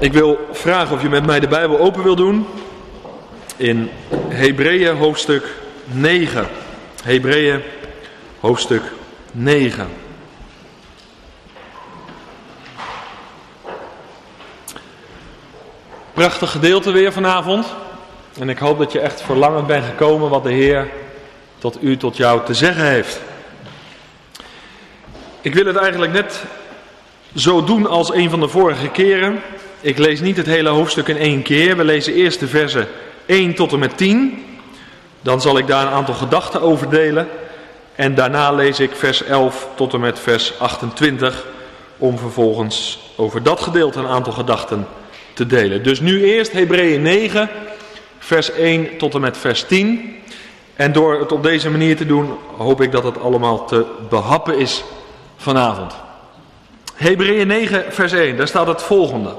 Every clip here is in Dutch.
Ik wil vragen of je met mij de Bijbel open wil doen in Hebreeën hoofdstuk 9. Hebreeën hoofdstuk 9. Prachtig gedeelte weer vanavond. En ik hoop dat je echt verlangend bent gekomen wat de Heer tot u, tot jou te zeggen heeft. Ik wil het eigenlijk net zo doen als een van de vorige keren. Ik lees niet het hele hoofdstuk in één keer. We lezen eerst de versen 1 tot en met 10. Dan zal ik daar een aantal gedachten over delen. En daarna lees ik vers 11 tot en met vers 28. Om vervolgens over dat gedeelte een aantal gedachten te delen. Dus nu eerst Hebreeën 9, vers 1 tot en met vers 10. En door het op deze manier te doen, hoop ik dat het allemaal te behappen is vanavond. Hebreeën 9, vers 1, daar staat het volgende.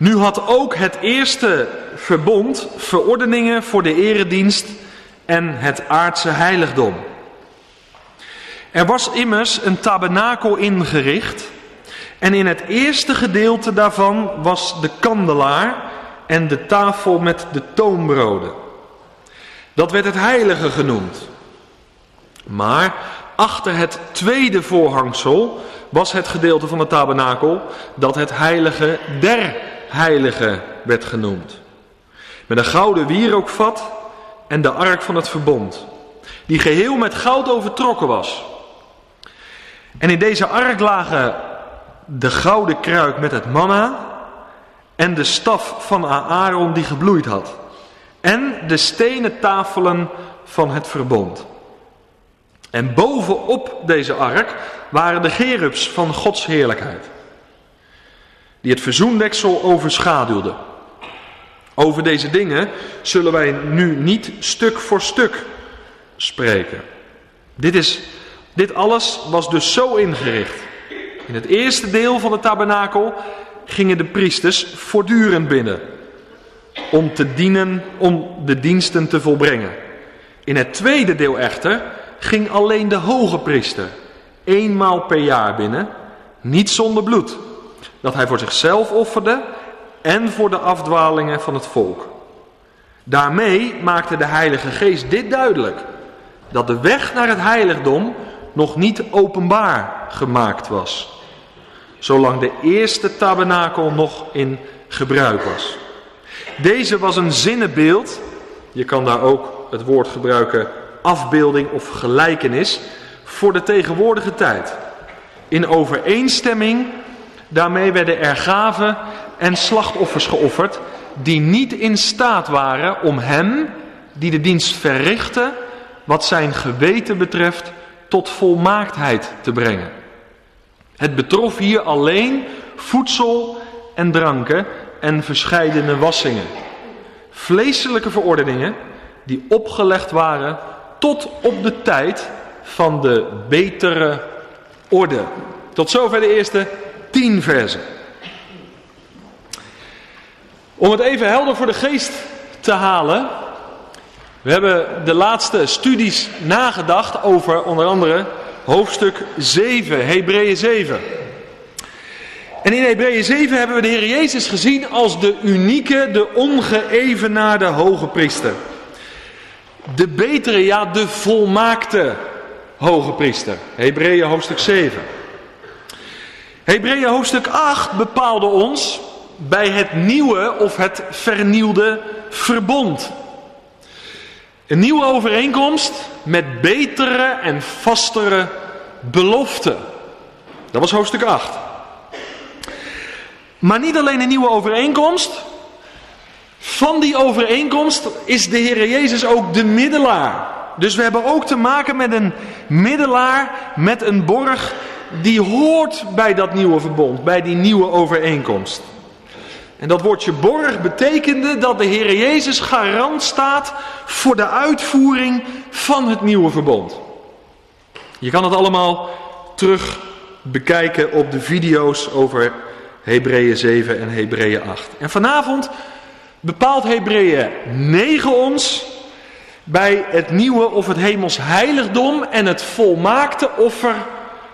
Nu had ook het eerste verbond verordeningen voor de eredienst en het aardse heiligdom. Er was immers een tabernakel ingericht en in het eerste gedeelte daarvan was de kandelaar en de tafel met de toonbroden. Dat werd het heilige genoemd. Maar achter het tweede voorhangsel was het gedeelte van de tabernakel dat het heilige der heilige werd genoemd. Met een gouden wierookvat en de ark van het verbond, die geheel met goud overtrokken was. En in deze ark lagen de gouden kruik met het manna en de staf van Aaron die gebloeid had. En de stenen tafelen van het verbond. En bovenop deze ark waren de gerubs van Gods heerlijkheid. Die het verzoendeksel overschaduwden. Over deze dingen zullen wij nu niet stuk voor stuk spreken. Dit, is, dit alles was dus zo ingericht. In het eerste deel van de tabernakel gingen de priesters voortdurend binnen om te dienen, om de diensten te volbrengen. In het tweede deel echter ging alleen de hoge priester eenmaal per jaar binnen, niet zonder bloed, dat hij voor zichzelf offerde en voor de afdwalingen van het volk. Daarmee maakte de Heilige Geest dit duidelijk, dat de weg naar het heiligdom nog niet openbaar gemaakt was, zolang de eerste tabernakel nog in gebruik was. Deze was een zinnenbeeld, je kan daar ook het woord gebruiken afbeelding of gelijkenis voor de tegenwoordige tijd. In overeenstemming daarmee werden er gaven en slachtoffers geofferd die niet in staat waren om hem, die de dienst verrichtte, wat zijn geweten betreft, tot volmaaktheid te brengen. Het betrof hier alleen voedsel en dranken en verscheidene wassingen. Vleeselijke verordeningen die opgelegd waren tot op de tijd van de betere orde. Tot zover de eerste tien versen. Om het even helder voor de geest te halen. We hebben de laatste studies nagedacht over onder andere hoofdstuk 7, Hebreeën 7. En in Hebreeën 7 hebben we de Heer Jezus gezien als de unieke, de ongeëvenaarde hoge priester. De betere, ja, de volmaakte hoge priester. Hebreeën hoofdstuk 7. Hebreeën hoofdstuk 8 bepaalde ons bij het nieuwe of het vernieuwde verbond. Een nieuwe overeenkomst met betere en vastere beloften. Dat was hoofdstuk 8. Maar niet alleen een nieuwe overeenkomst. Van die overeenkomst is de Heer Jezus ook de middelaar. Dus we hebben ook te maken met een middelaar, met een borg die hoort bij dat nieuwe verbond, bij die nieuwe overeenkomst. En dat woordje borg betekende dat de Heer Jezus garant staat voor de uitvoering van het nieuwe verbond. Je kan het allemaal terug bekijken op de video's over Hebreeën 7 en Hebreeën 8. En vanavond bepaalt Hebreeën 9 ons bij het nieuwe of het hemels heiligdom en het volmaakte offer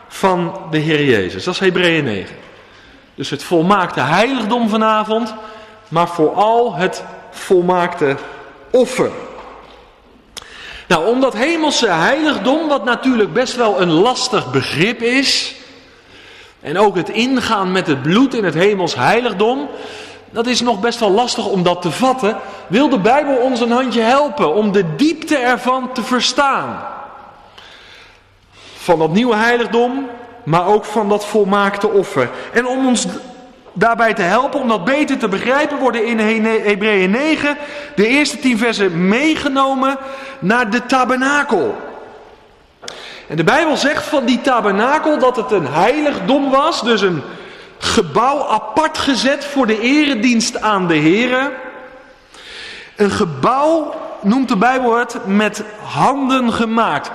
van de Heer Jezus. Dat is Hebreeën 9. Dus het volmaakte heiligdom vanavond, maar vooral het volmaakte offer. Nou, om dat hemelse heiligdom, wat natuurlijk best wel een lastig begrip is, en ook het ingaan met het bloed in het hemels heiligdom, dat is nog best wel lastig om dat te vatten, wil de Bijbel ons een handje helpen om de diepte ervan te verstaan. Van dat nieuwe heiligdom, maar ook van dat volmaakte offer. En om ons daarbij te helpen, om dat beter te begrijpen, worden in Hebreeën 9 de eerste tien versen meegenomen naar de tabernakel. En de Bijbel zegt van die tabernakel dat het een heiligdom was, dus een gebouw apart gezet voor de eredienst aan de Here. Een gebouw noemt de Bijbel het met handen gemaakt.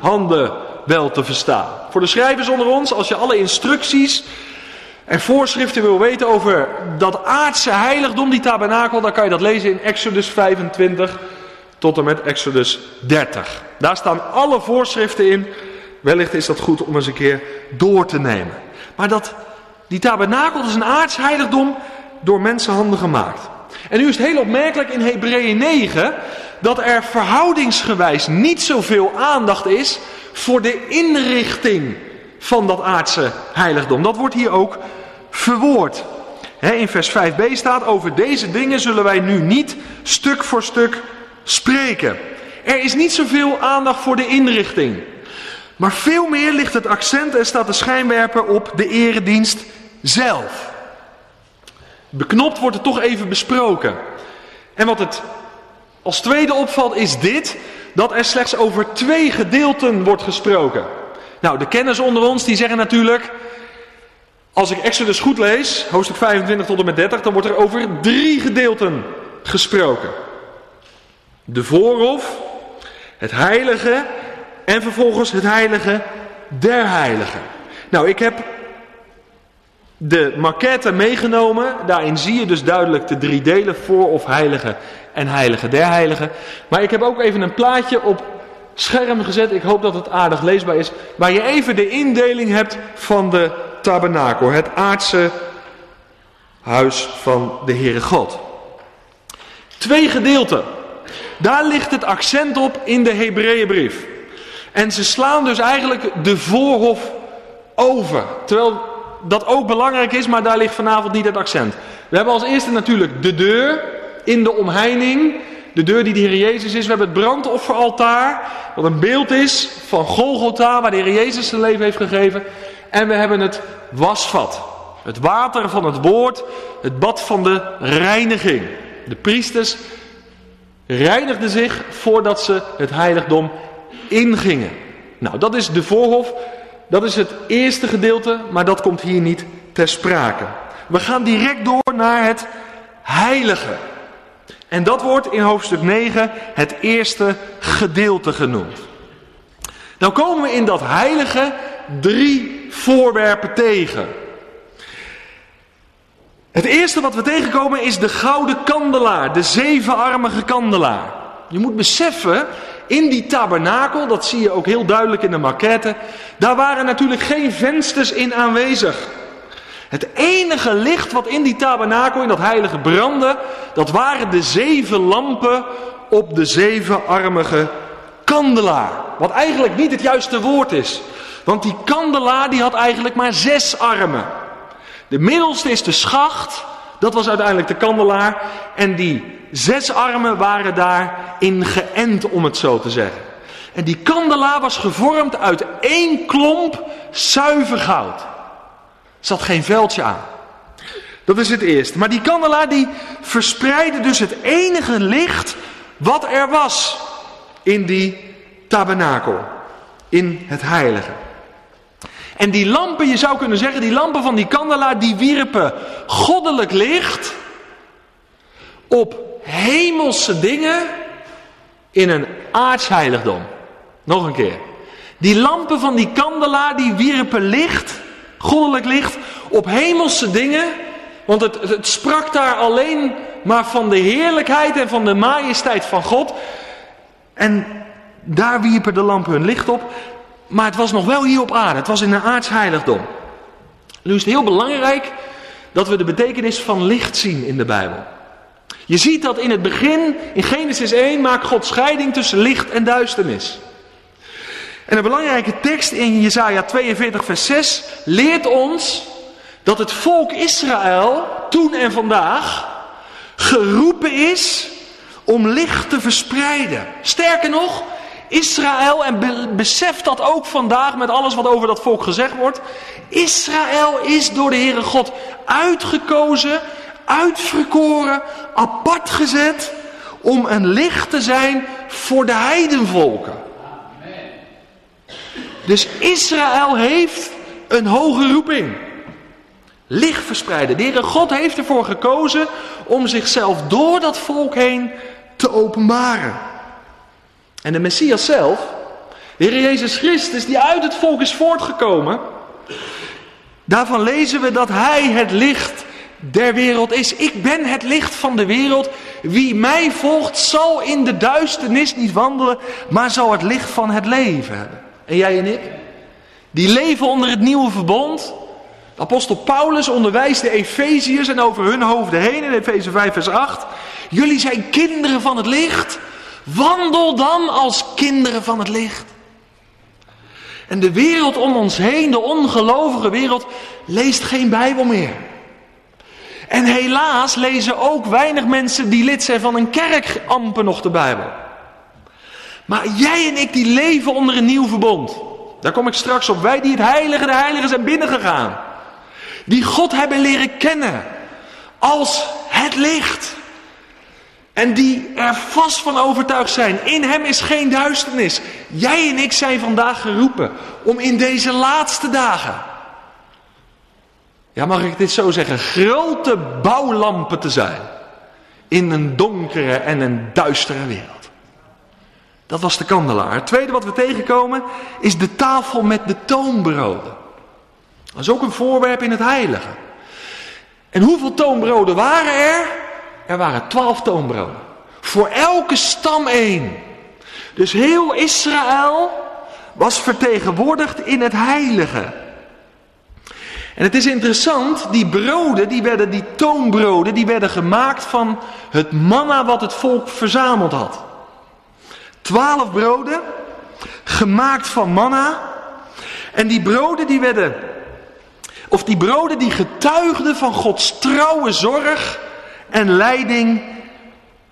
Mensenhanden wel te verstaan. Voor de schrijvers onder ons, als je alle instructies en voorschriften wil weten over dat aardse heiligdom, die tabernakel, dan kan je dat lezen in Exodus 25 tot en met Exodus 30. Daar staan alle voorschriften in. Wellicht is dat goed om eens een keer door te nemen. Maar dat, die tabernakel is een aards heiligdom door mensenhanden gemaakt. En nu is het heel opmerkelijk in Hebreeën 9 dat er verhoudingsgewijs niet zoveel aandacht is voor de inrichting van dat aardse heiligdom. Dat wordt hier ook verwoord. in vers 5b staat, over deze dingen zullen wij nu niet stuk voor stuk spreken. Er is niet zoveel aandacht voor de inrichting. Maar veel meer ligt het accent en staat de schijnwerper op de eredienst zelf. Beknopt wordt het toch even besproken. En wat het als tweede opvalt is dit, dat er slechts over twee gedeelten wordt gesproken. Nou, de kenners onder ons die zeggen natuurlijk, als ik Exodus goed lees, hoofdstuk 25 tot en met 30, dan wordt er over drie gedeelten gesproken. De voorhof, het heilige en vervolgens het heilige der heiligen. Nou, ik heb de maquette meegenomen. Daarin zie je dus duidelijk de drie delen, voor of heilige en heilige der heiligen. Maar ik heb ook even een plaatje op scherm gezet. Ik hoop dat het aardig leesbaar is. Waar je even de indeling hebt van de tabernakel. Het aardse huis van de Heere God. Twee gedeelten. Daar ligt het accent op in de Hebreeënbrief. En ze slaan dus eigenlijk de voorhof over. Terwijl dat ook belangrijk is, maar daar ligt vanavond niet het accent. We hebben als eerste natuurlijk de deur in de omheining. De deur die de Heer Jezus is. We hebben het brandofferaltaar. Wat een beeld is van Golgotha, waar de Heer Jezus zijn leven heeft gegeven. En we hebben het wasvat. Het water van het woord. Het bad van de reiniging. De priesters reinigden zich voordat ze het heiligdom ingingen. Nou, dat is de voorhof. Dat is het eerste gedeelte, maar dat komt hier niet ter sprake. We gaan direct door naar het heilige. En dat wordt in hoofdstuk 9 het eerste gedeelte genoemd. Nou komen we in dat heilige drie voorwerpen tegen. Het eerste wat we tegenkomen is de gouden kandelaar, de zevenarmige kandelaar. Je moet beseffen, in die tabernakel, dat zie je ook heel duidelijk in de maquette, daar waren natuurlijk geen vensters in aanwezig. Het enige licht wat in die tabernakel, in dat heilige brandde, dat waren de zeven lampen op de zevenarmige kandelaar. Wat eigenlijk niet het juiste woord is. Want die kandelaar die had eigenlijk maar zes armen. De middelste is de schacht, dat was uiteindelijk de kandelaar. En die zes armen waren daarin geënt, om het zo te zeggen. En die kandelaar was gevormd uit één klomp zuiver goud. Er zat geen veldje aan. Dat is het eerste. Maar die kandelaar die verspreidde dus het enige licht wat er was in die tabernakel. In het heilige. En die lampen, je zou kunnen zeggen, die lampen van die kandelaar, die wierpen goddelijk licht op hemelse dingen in een aardsheiligdom. Nog een keer. Die lampen van die kandelaar, die wierpen licht, goddelijk licht, op hemelse dingen. Want het, het sprak daar alleen maar van de heerlijkheid en van de majesteit van God. En daar wierpen de lampen hun licht op. Maar het was nog wel hier op aarde. Het was in een aardsheiligdom. Nu is het heel belangrijk dat we de betekenis van licht zien in de Bijbel. Je ziet dat in het begin, in Genesis 1, maakt God scheiding tussen licht en duisternis. En een belangrijke tekst in Jesaja 42, vers 6 leert ons dat het volk Israël toen en vandaag geroepen is om licht te verspreiden. Sterker nog, Israël, en beseft dat ook vandaag met alles wat over dat volk gezegd wordt. Israël is door de Heere God uitgekozen, uitverkoren, apart gezet om een licht te zijn voor de heidenvolken. Dus Israël heeft een hoge roeping. Licht verspreiden. De Heere God heeft ervoor gekozen om zichzelf door dat volk heen te openbaren. En de Messias zelf, de Heer Jezus Christus, die uit het volk is voortgekomen, daarvan lezen we dat Hij het licht der wereld is. Ik ben het licht van de wereld. Wie mij volgt zal in de duisternis niet wandelen, maar zal het licht van het leven hebben. En jij en ik? Die leven onder het nieuwe verbond. Apostel Paulus onderwijst de Efeziërs en over hun hoofden heen in Efeze 5 vers 8. Jullie zijn kinderen van het licht. Wandel dan als kinderen van het licht. En de wereld om ons heen, de ongelovige wereld, leest geen Bijbel meer. En helaas lezen ook weinig mensen die lid zijn van een kerk amper nog de Bijbel. Maar jij en ik die leven onder een nieuw verbond. Daar kom ik straks op. Wij die het heilige de heiligen zijn binnengegaan. Die God hebben leren kennen als het licht. En die er vast van overtuigd zijn. In hem is geen duisternis. Jij en ik zijn vandaag geroepen om in deze laatste dagen. Ja, mag ik dit zo zeggen? Grote bouwlampen te zijn. In een donkere en een duistere wereld. Dat was de kandelaar. Het tweede wat we tegenkomen is de tafel met de toonbroden. Dat is ook een voorwerp in het heilige. En hoeveel toonbroden waren er? Er waren twaalf toonbroden. Voor elke stam één. Dus heel Israël was vertegenwoordigd in het heilige. En het is interessant, die broden, die werden, die toonbroden, die werden gemaakt van het manna wat het volk verzameld had. Twaalf broden, gemaakt van manna. En die broden die werden, of die broden die getuigden van Gods trouwe zorg en leiding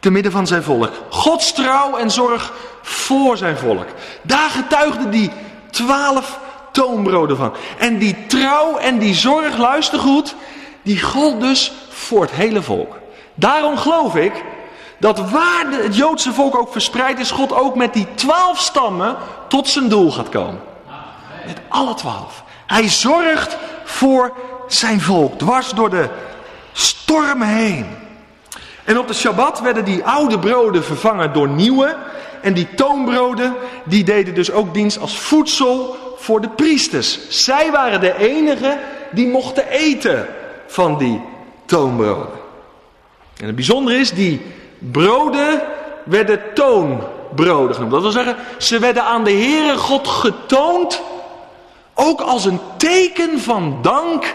te midden van zijn volk. Gods trouw en zorg voor zijn volk. Daar getuigden die twaalf toonbroden van. En die trouw en die zorg, luister goed, die gold dus voor het hele volk. Daarom geloof ik dat waar het Joodse volk ook verspreid is, God ook met die twaalf stammen tot zijn doel gaat komen. Met alle twaalf. Hij zorgt voor zijn volk, dwars door de stormen heen. En op de Shabbat werden die oude broden vervangen door nieuwe. En die toonbroden, die deden dus ook dienst als voedsel voor de priesters. Zij waren de enigen die mochten eten van die toonbroden. En het bijzondere is, die broden werden toonbroden genoemd. Dat wil zeggen, ze werden aan de Heere God getoond, ook als een teken van dank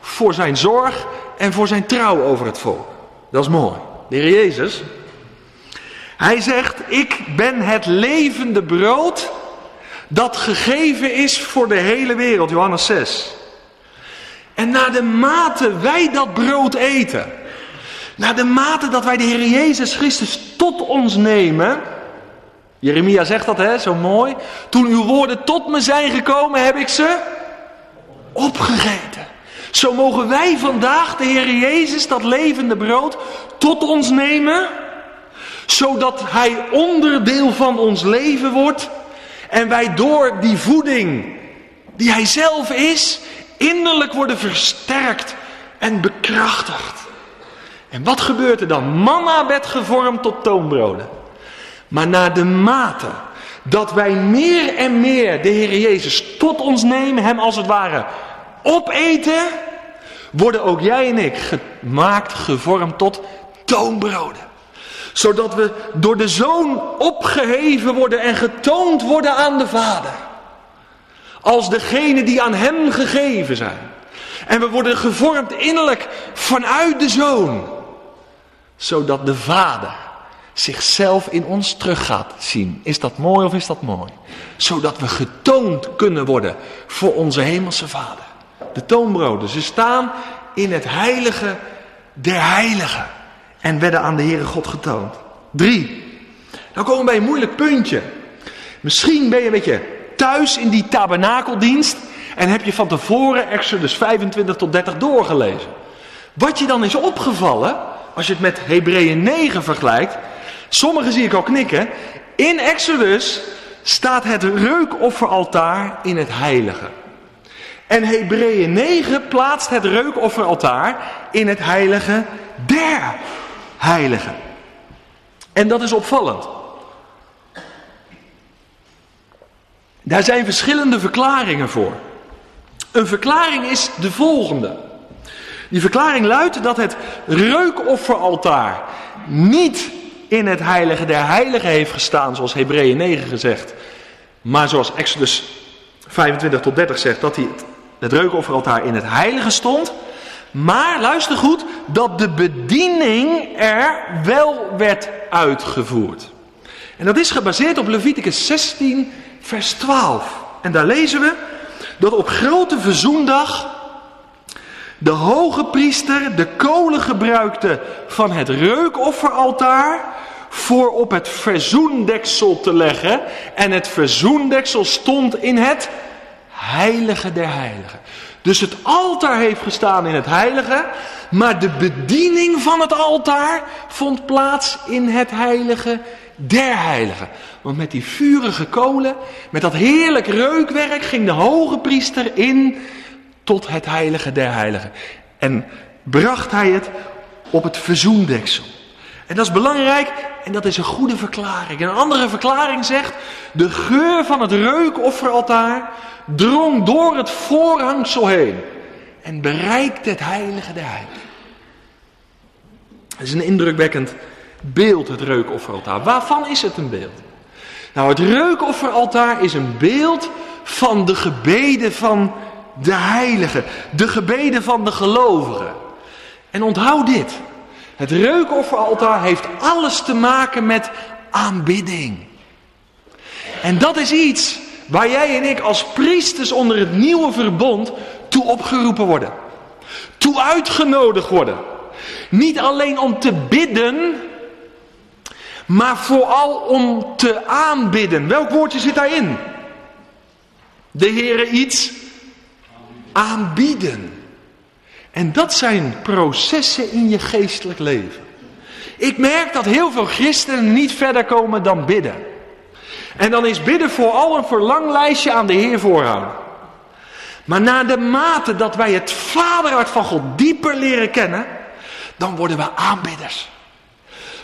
voor zijn zorg en voor zijn trouw over het volk. Dat is mooi. De Heer Jezus, hij zegt, ik ben het levende brood dat gegeven is voor de hele wereld. Johannes 6. En naar de mate wij dat brood eten, naar de mate dat wij de Heer Jezus Christus tot ons nemen, Jeremia zegt dat hè, zo mooi. Toen uw woorden tot me zijn gekomen, heb ik ze opgegeten. Zo mogen wij vandaag de Heer Jezus, dat levende brood, tot ons nemen, zodat Hij onderdeel van ons leven wordt en wij door die voeding die Hij zelf is, innerlijk worden versterkt en bekrachtigd. En wat gebeurt er dan? Manna werd gevormd tot toonbroden. Maar naar de mate dat wij meer en meer de Heer Jezus tot ons nemen, Hem als het ware opeten, worden ook jij en ik gemaakt, gevormd tot toonbroden. Zodat we door de Zoon opgeheven worden en getoond worden aan de Vader. Als degene die aan Hem gegeven zijn. En we worden gevormd innerlijk vanuit de Zoon. Zodat de Vader zichzelf in ons terug gaat zien. Is dat mooi of is dat mooi? Zodat we getoond kunnen worden voor onze hemelse Vader. De toonbroden, ze staan in het heilige der heiligen. En werden aan de Heere God getoond. Drie. Dan komen we bij een moeilijk puntje. Misschien ben je een beetje thuis in die tabernakeldienst. En heb je van tevoren Exodus 25 tot 30 doorgelezen. Wat je dan is opgevallen, als je het met Hebreeën 9 vergelijkt. Sommigen zie ik al knikken. In Exodus staat het reukofferaltaar in het heilige. En Hebreeën 9 plaatst het reukofferaltaar in het heilige der heiligen. En dat is opvallend. Daar zijn verschillende verklaringen voor. Een verklaring is de volgende. Die verklaring luidt dat het reukofferaltaar niet in het heilige der heiligen heeft gestaan, zoals Hebreeën 9 gezegd. Maar zoals Exodus 25 tot 30 zegt, dat hij het reukofferaltaar in het heilige stond. Maar luister goed, dat de bediening er wel werd uitgevoerd. En dat is gebaseerd op Leviticus 16, vers 12. En daar lezen we dat op grote verzoendag de hoge priester de kolen gebruikte van het reukofferaltaar voor op het verzoendeksel te leggen. En het verzoendeksel stond in het heilige der heiligen. Dus het altaar heeft gestaan in het heilige, maar de bediening van het altaar vond plaats in het heilige der heiligen. Want met die vurige kolen, met dat heerlijk reukwerk, ging de hoge priester in tot het heilige der heiligen. En bracht hij het op het verzoendeksel. En dat is belangrijk en dat is een goede verklaring. En een andere verklaring zegt, de geur van het reukofferaltaar drong door het voorhangsel heen en bereikte het heilige der heiligen. Het is een indrukwekkend beeld, het reukofferaltaar. Waarvan is het een beeld? Nou, het reukofferaltaar is een beeld van de gebeden van de heiligen, de gebeden van de gelovigen. En onthoud dit. Het reukofferaltaar heeft alles te maken met aanbidding. En dat is iets waar jij en ik als priesters onder het nieuwe verbond toe opgeroepen worden. Toe uitgenodigd worden. Niet alleen om te bidden, maar vooral om te aanbidden. Welk woordje zit daarin? De Heere iets aanbieden. En dat zijn processen in je geestelijk leven. Ik merk dat heel veel christenen niet verder komen dan bidden. En dan is bidden vooral een verlanglijstje aan de Heer voorhouden. Maar na de mate dat wij het vaderhart van God dieper leren kennen, dan worden we aanbidders.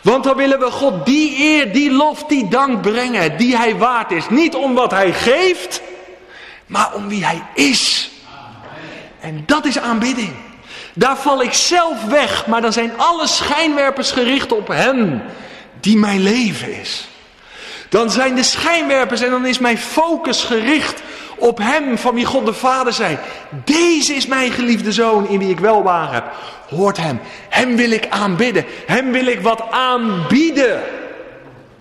Want dan willen we God die eer, die lof, die dank brengen die hij waard is. Niet om wat hij geeft, maar om wie hij is. En dat is aanbidding. Daar val ik zelf weg, maar dan zijn alle schijnwerpers gericht op Hem die mijn leven is. Dan zijn de schijnwerpers en dan is mijn focus gericht op Hem van wie God de Vader zei. Deze is mijn geliefde Zoon in wie ik welwaar heb. Hoort Hem. Hem wil ik aanbidden. Hem wil ik wat aanbieden.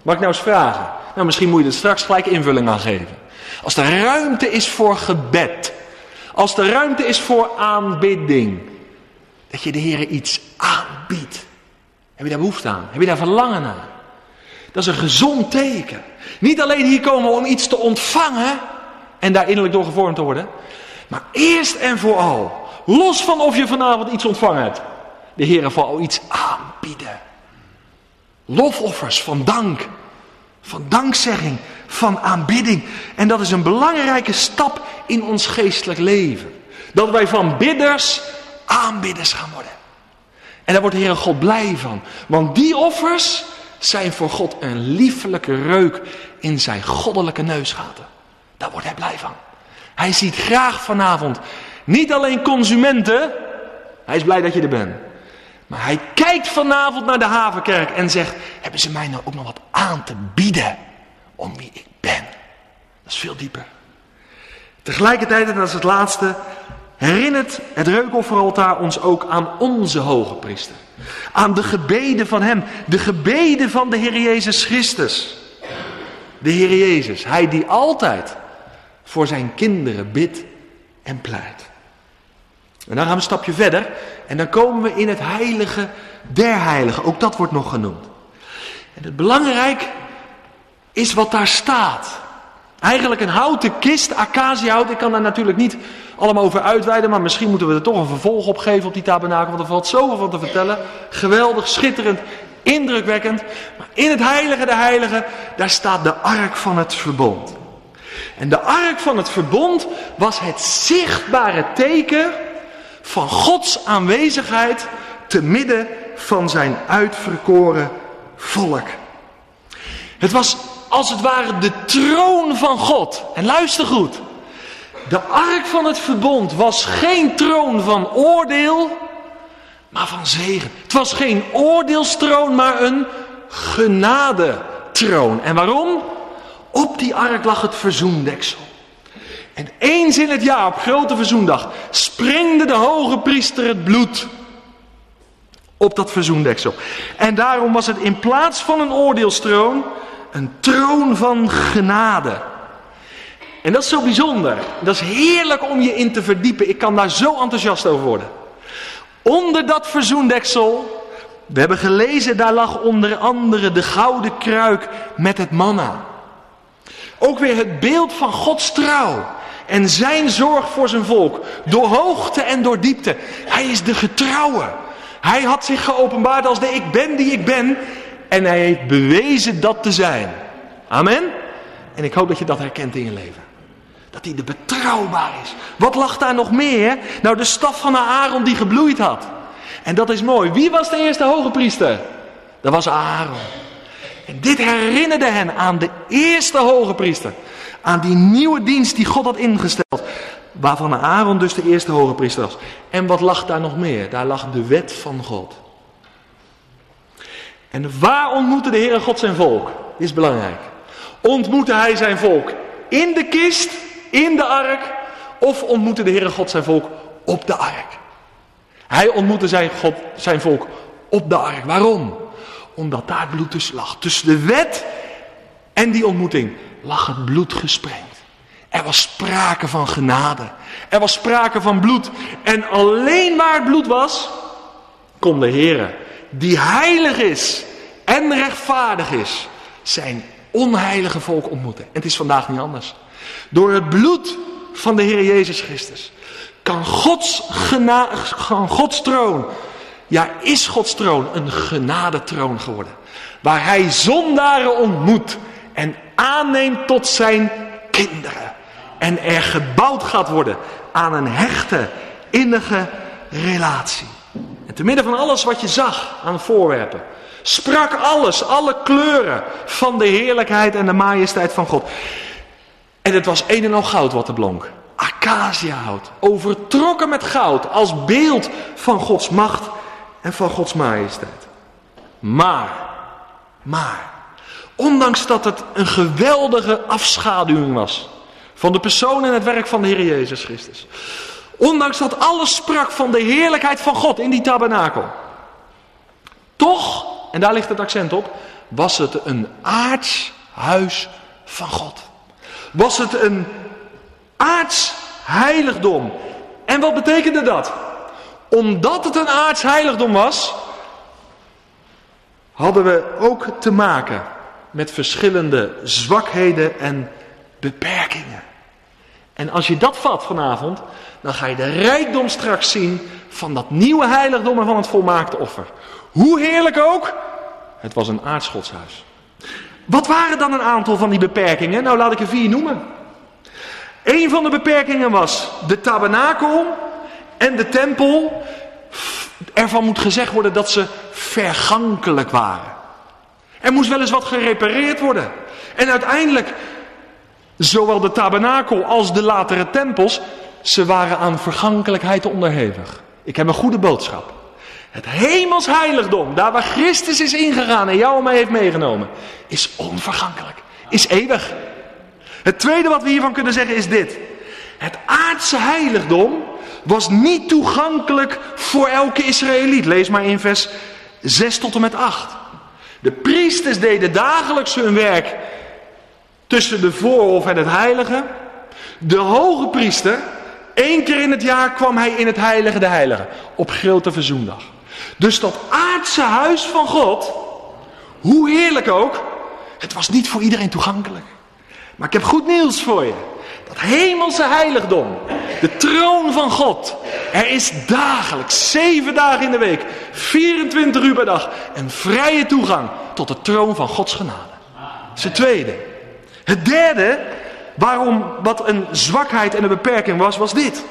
Mag ik nou eens vragen? Nou, misschien moet je er straks gelijk invulling aan geven. Als er ruimte is voor gebed. Als er ruimte is voor aanbidding. Dat je de Heer iets aanbiedt. Heb je daar behoefte aan? Heb je daar verlangen naar? Dat is een gezond teken. Niet alleen hier komen om iets te ontvangen en daar innerlijk door gevormd te worden. Maar eerst en vooral, los van of je vanavond iets ontvangen hebt. De Heer vooral iets aanbieden. Lofoffers van dank, van dankzegging, van aanbidding. En dat is een belangrijke stap in ons geestelijk leven. Dat wij van bidders aanbidders gaan worden. En daar wordt de Heer God blij van. Want die offers zijn voor God een liefelijke reuk in zijn goddelijke neusgaten. Daar wordt hij blij van. Hij ziet graag vanavond niet alleen consumenten. Hij is blij dat je er bent. Maar hij kijkt vanavond naar de havenkerk en zegt: Hebben ze mij nou ook nog wat aan te bieden om wie ik ben? Dat is veel dieper. Tegelijkertijd, en dat is het laatste, herinnert het reukofferaltaar ons ook aan onze hoge priester. Aan de gebeden van hem, de gebeden van de Heer Jezus Christus. De Heer Jezus, hij die altijd voor zijn kinderen bidt en pleit. En dan gaan we een stapje verder en dan komen we in het heilige der heiligen. Ook dat wordt nog genoemd. En het belangrijk is wat daar staat. Eigenlijk een houten kist, acaciahout. Ik kan daar natuurlijk niet allemaal over uitweiden, maar misschien moeten we er toch een vervolg op geven op die tabernakel, want er valt zoveel van te vertellen. Geweldig, schitterend, indrukwekkend. Maar in het heilige der heiligen, daar staat de ark van het verbond. En de ark van het verbond was het zichtbare teken van Gods aanwezigheid te midden van zijn uitverkoren volk. Het was als het ware de troon van God. En luister goed. De ark van het verbond was geen troon van oordeel, maar van zegen. Het was geen oordeelstroon, maar een genadetroon. En waarom? Op die ark lag het verzoendeksel. En eens in het jaar, op grote verzoendag, sprengde de hoge priester het bloed op dat verzoendeksel. En daarom was het in plaats van een oordeelstroon een troon van genade. En dat is zo bijzonder. Dat is heerlijk om je in te verdiepen. Ik kan daar zo enthousiast over worden. Onder dat verzoendeksel, we hebben gelezen, daar lag onder andere de gouden kruik met het manna. Ook weer het beeld van Gods trouw en zijn zorg voor zijn volk. Door hoogte en door diepte. Hij is de getrouwe. Hij had zich geopenbaard als de ik ben die ik ben. En hij heeft bewezen dat te zijn. Amen. En ik hoop dat je dat herkent in je leven. Dat hij de betrouwbaar is. Wat lag daar nog meer? Nou, de staf van Aaron die gebloeid had. En dat is mooi. Wie was de eerste hoge priester? Dat was Aaron. En dit herinnerde hen aan de eerste hoge priester. Aan die nieuwe dienst die God had ingesteld. Waarvan Aaron dus de eerste hoge priester was. En wat lag daar nog meer? Daar lag de wet van God. En waar ontmoette de Heere God zijn volk? Dit is belangrijk. Ontmoette hij zijn volk in de kist, in de ark? Of ontmoette de Heere God zijn volk op de ark? Hij ontmoette zijn, God, zijn volk op de ark. Waarom? Omdat daar bloed tussen lag. Tussen de wet en die ontmoeting lag het bloed gesprengd. Er was sprake van genade. Er was sprake van bloed. En alleen waar het bloed was, kon de Heer, die heilig is en rechtvaardig is, zijn onheilige volk ontmoeten. En het is vandaag niet anders. Door het bloed van de Heer Jezus Christus kan Gods, gena kan Gods troon, ja is Gods troon een genadetroon geworden. Waar hij zondaren ontmoet en aanneemt tot zijn kinderen. En er gebouwd gaat worden aan een hechte, innige relatie. En te midden van alles wat je zag aan voorwerpen, sprak alles, alle kleuren van de heerlijkheid en de majesteit van God. En het was een en al goud wat er blonk. Acaciahout, overtrokken met goud als beeld van Gods macht en van Gods majesteit. Maar, maar, ondanks dat het een geweldige afschaduwing was van de persoon en het werk van de Heer Jezus Christus. Ondanks dat alles sprak van de heerlijkheid van God in die tabernakel. Toch, en daar ligt het accent op, was het een aards huis van God. Was het een aards heiligdom. En wat betekende dat? Omdat het een aards heiligdom was, hadden we ook te maken met verschillende zwakheden en beperkingen. En als je dat vat vanavond, dan ga je de rijkdom straks zien van dat nieuwe heiligdom en van het volmaakte offer. Hoe heerlijk ook, het was een aardsgodshuis. Wat waren dan een aantal van die beperkingen? Nou, laat ik er vier noemen. Een van de beperkingen was de tabernakel en de tempel. Ervan moet gezegd worden dat ze vergankelijk waren. Er moest wel eens wat gerepareerd worden. En uiteindelijk, zowel de tabernakel als de latere tempels, ze waren aan vergankelijkheid onderhevig. Ik heb een goede boodschap. Het hemels heiligdom, daar waar Christus is ingegaan en jou en mij heeft meegenomen, is onvergankelijk, is eeuwig. Het tweede wat we hiervan kunnen zeggen is dit. Het aardse heiligdom was niet toegankelijk voor elke Israëliet. Lees maar in vers 6 tot en met 8. De priesters deden dagelijks hun werk tussen de voorhof en het heilige. De hoge priester, één keer in het jaar kwam hij in het heilige de heilige, op grote verzoendag. Dus dat aardse huis van God, hoe heerlijk ook, het was niet voor iedereen toegankelijk. Maar ik heb goed nieuws voor je. Dat hemelse heiligdom, de troon van God. Er is dagelijks, zeven dagen in de week, 24 uur per dag, een vrije toegang tot de troon van Gods genade. Dat is het tweede. Het derde, waarom wat een zwakheid en een beperking was, was dit.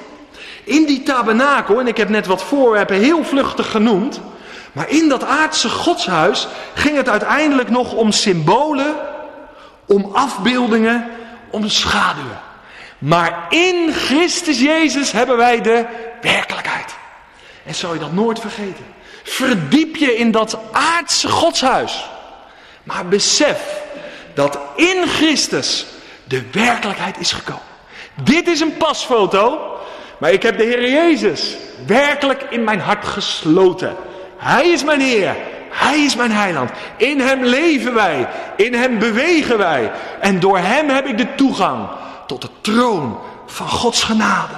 In die tabernakel, en ik heb net wat voorwerpen heel vluchtig genoemd, maar in dat aardse godshuis ging het uiteindelijk nog om symbolen, om afbeeldingen, om schaduwen. Maar in Christus Jezus hebben wij de werkelijkheid. En zou je dat nooit vergeten. Verdiep je in dat aardse godshuis. Maar besef dat in Christus de werkelijkheid is gekomen. Dit is een pasfoto, maar ik heb de Heer Jezus werkelijk in mijn hart gesloten. Hij is mijn Heer, Hij is mijn heiland. In Hem leven wij, in Hem bewegen wij. En door Hem heb ik de toegang tot de troon van Gods genade.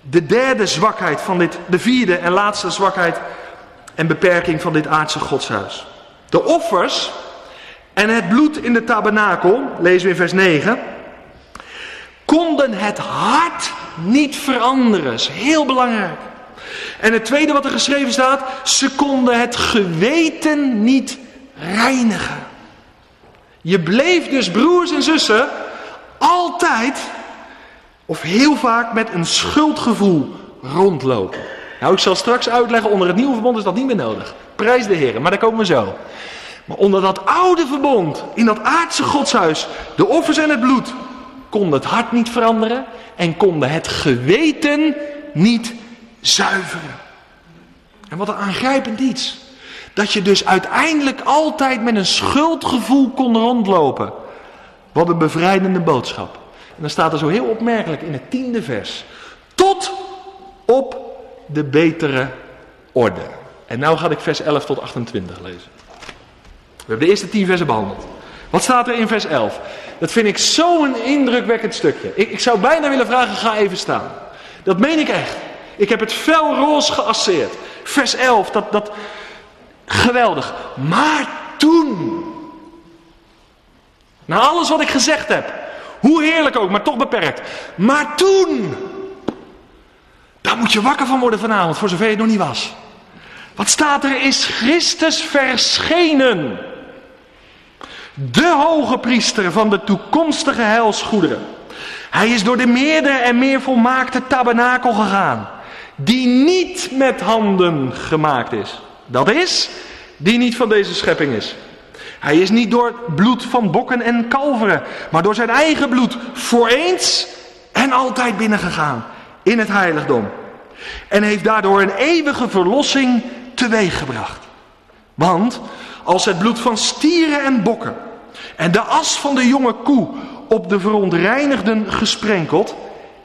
De derde zwakheid van dit, de vierde en laatste zwakheid en beperking van dit aardse godshuis. De offers en het bloed in de tabernakel, lezen we in vers 9, konden het hart niet veranderen. Is heel belangrijk. En het tweede wat er geschreven staat, ze konden het geweten niet reinigen. Je bleef dus broers en zussen altijd of heel vaak met een schuldgevoel rondlopen. Nou, ik zal straks uitleggen, onder het nieuwe verbond is dat niet meer nodig. Prijs de Heer, maar daar komen we zo. Maar onder dat oude verbond, in dat aardse godshuis, de offers en het bloed, kon het hart niet veranderen en konden het geweten niet zuiveren. En wat een aangrijpend iets. Dat je dus uiteindelijk altijd met een schuldgevoel kon rondlopen. Wat een bevrijdende boodschap. En dan staat er zo heel opmerkelijk in het tiende vers. Tot op de betere orde. En nou ga ik vers 11 tot 28 lezen. We hebben de eerste tien versen behandeld. Wat staat er in vers 11? Dat vind ik zo'n indrukwekkend stukje. Ik, ik zou bijna willen vragen, ga even staan. Dat meen ik echt. Ik heb het fel roze geasseerd. Vers 11, dat, dat geweldig. Maar toen, na alles wat ik gezegd heb, hoe heerlijk ook, maar toch beperkt. Maar toen, daar moet je wakker van worden vanavond, voor zover je het nog niet was. Wat staat er? Is Christus verschenen? De hoge priester van de toekomstige heilsgoederen. Hij is door de meerdere en meer volmaakte tabernakel gegaan. Die niet met handen gemaakt is. Dat is, die niet van deze schepping is. Hij is niet door het bloed van bokken en kalveren, maar door zijn eigen bloed voor eens en altijd binnengegaan in het heiligdom. En heeft daardoor een eeuwige verlossing teweeggebracht. Want als het bloed van stieren en bokken en de as van de jonge koe op de verontreinigden gesprenkeld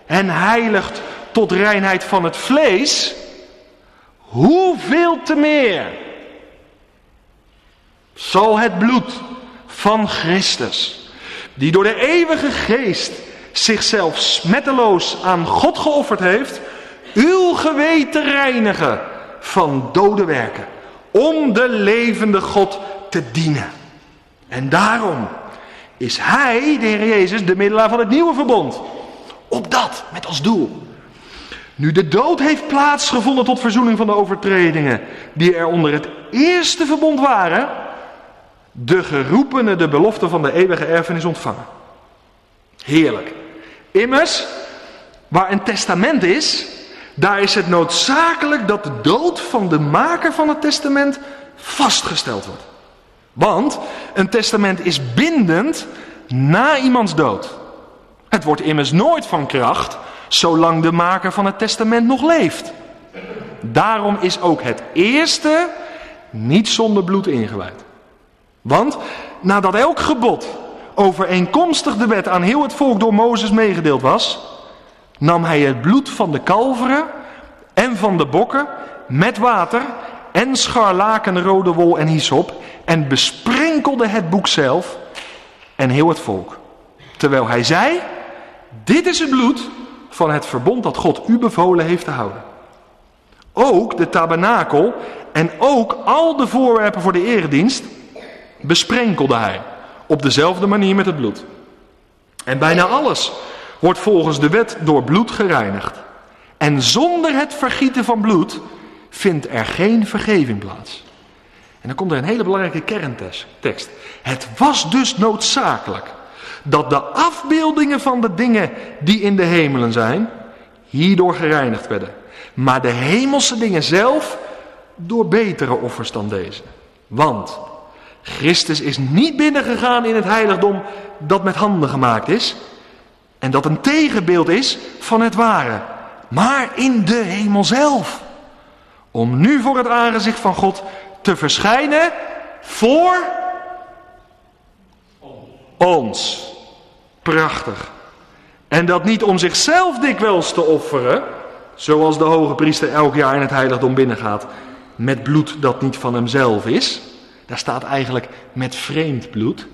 en heiligt tot reinheid van het vlees, hoeveel te meer zal het bloed van Christus, die door de eeuwige geest zichzelf smetteloos aan God geofferd heeft, uw geweten reinigen van dode werken, om de levende God te dienen. En daarom is Hij, de Heer Jezus, de middelaar van het nieuwe verbond. Op dat, met als doel. Nu de dood heeft plaatsgevonden tot verzoening van de overtredingen die er onder het eerste verbond waren, de geroepenen de belofte van de eeuwige erfenis ontvangen. Heerlijk. Immers, waar een testament is, daar is het noodzakelijk dat de dood van de maker van het testament vastgesteld wordt. Want een testament is bindend na iemands dood. Het wordt immers nooit van kracht zolang de maker van het testament nog leeft. Daarom is ook het eerste niet zonder bloed ingewijd. Want nadat elk gebod overeenkomstig de wet aan heel het volk door Mozes meegedeeld was, nam hij het bloed van de kalveren en van de bokken met water en scharlakenrode wol en hyssop en besprenkelde het boek zelf en heel het volk. Terwijl hij zei, dit is het bloed van het verbond dat God u bevolen heeft te houden. Ook de tabernakel en ook al de voorwerpen voor de eredienst besprenkelde hij op dezelfde manier met het bloed. En bijna alles wordt volgens de wet door bloed gereinigd. En zonder het vergieten van bloed vindt er geen vergeving plaats. En dan komt er een hele belangrijke kerntekst. Het was dus noodzakelijk dat de afbeeldingen van de dingen die in de hemelen zijn, hierdoor gereinigd werden. Maar de hemelse dingen zelf door betere offers dan deze. Want Christus is niet binnengegaan in het heiligdom dat met handen gemaakt is. En dat een tegenbeeld is van het ware. Maar in de hemel zelf. Om nu voor het aangezicht van God te verschijnen voor ons. Prachtig. En dat niet om zichzelf dikwijls te offeren, zoals de hoge priester elk jaar in het heiligdom binnengaat, met bloed dat niet van hemzelf is. Daar staat eigenlijk met vreemd bloed.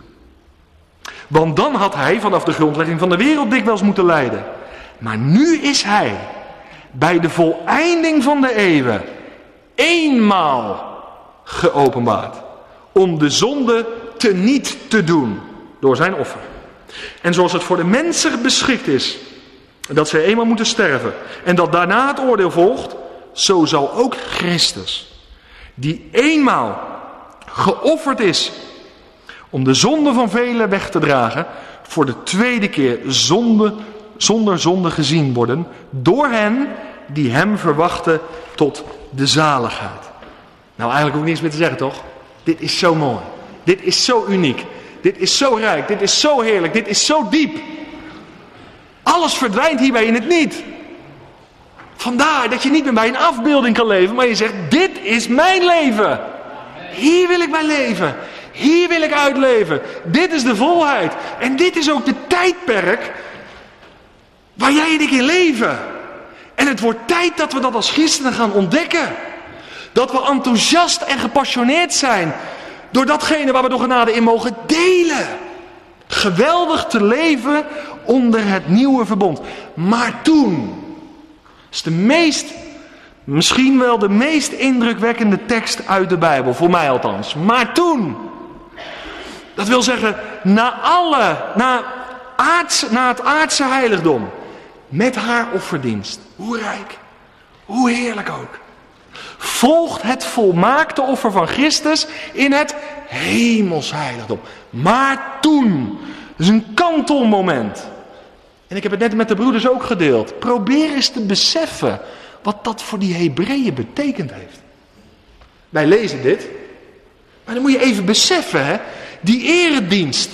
Want dan had hij vanaf de grondlegging van de wereld dikwijls moeten lijden. Maar nu is hij bij de voleinding van de eeuwen eenmaal geopenbaard. Om de zonde te niet te doen door zijn offer. En zoals het voor de mensen beschikt is dat zij eenmaal moeten sterven en dat daarna het oordeel volgt, zo zal ook Christus, die eenmaal geofferd is om de zonde van velen weg te dragen, voor de tweede keer zonde, zonder zonde gezien worden door hen die hem verwachten tot de zaligheid. Nou, eigenlijk ook niets meer te zeggen, toch? Dit is zo mooi. Dit is zo uniek. Dit is zo rijk. Dit is zo heerlijk. Dit is zo diep. Alles verdwijnt hierbij in het niet. Vandaar dat je niet meer bij een afbeelding kan leven, maar je zegt: Dit is mijn leven. Hier wil ik mijn leven. Hier wil ik uitleven. Dit is de volheid. En dit is ook de tijdperk waar jij en ik in leven. En het wordt tijd dat we dat als christenen gaan ontdekken. Dat we enthousiast en gepassioneerd zijn door datgene waar we door genade in mogen delen. Geweldig te leven onder het nieuwe verbond. Maar toen is de meest, misschien wel de meest indrukwekkende tekst uit de Bijbel, voor mij althans. Maar toen, dat wil zeggen, na alle, na, na het aardse heiligdom, met haar offerdienst. Hoe rijk, hoe heerlijk ook. Volgt het volmaakte offer van Christus in het heiligdom. Maar toen, is een kantelmoment. En ik heb het net met de broeders ook gedeeld. Probeer eens te beseffen wat dat voor die Hebreeën betekend heeft. Wij lezen dit. Maar dan moet je even beseffen, hè, die eredienst.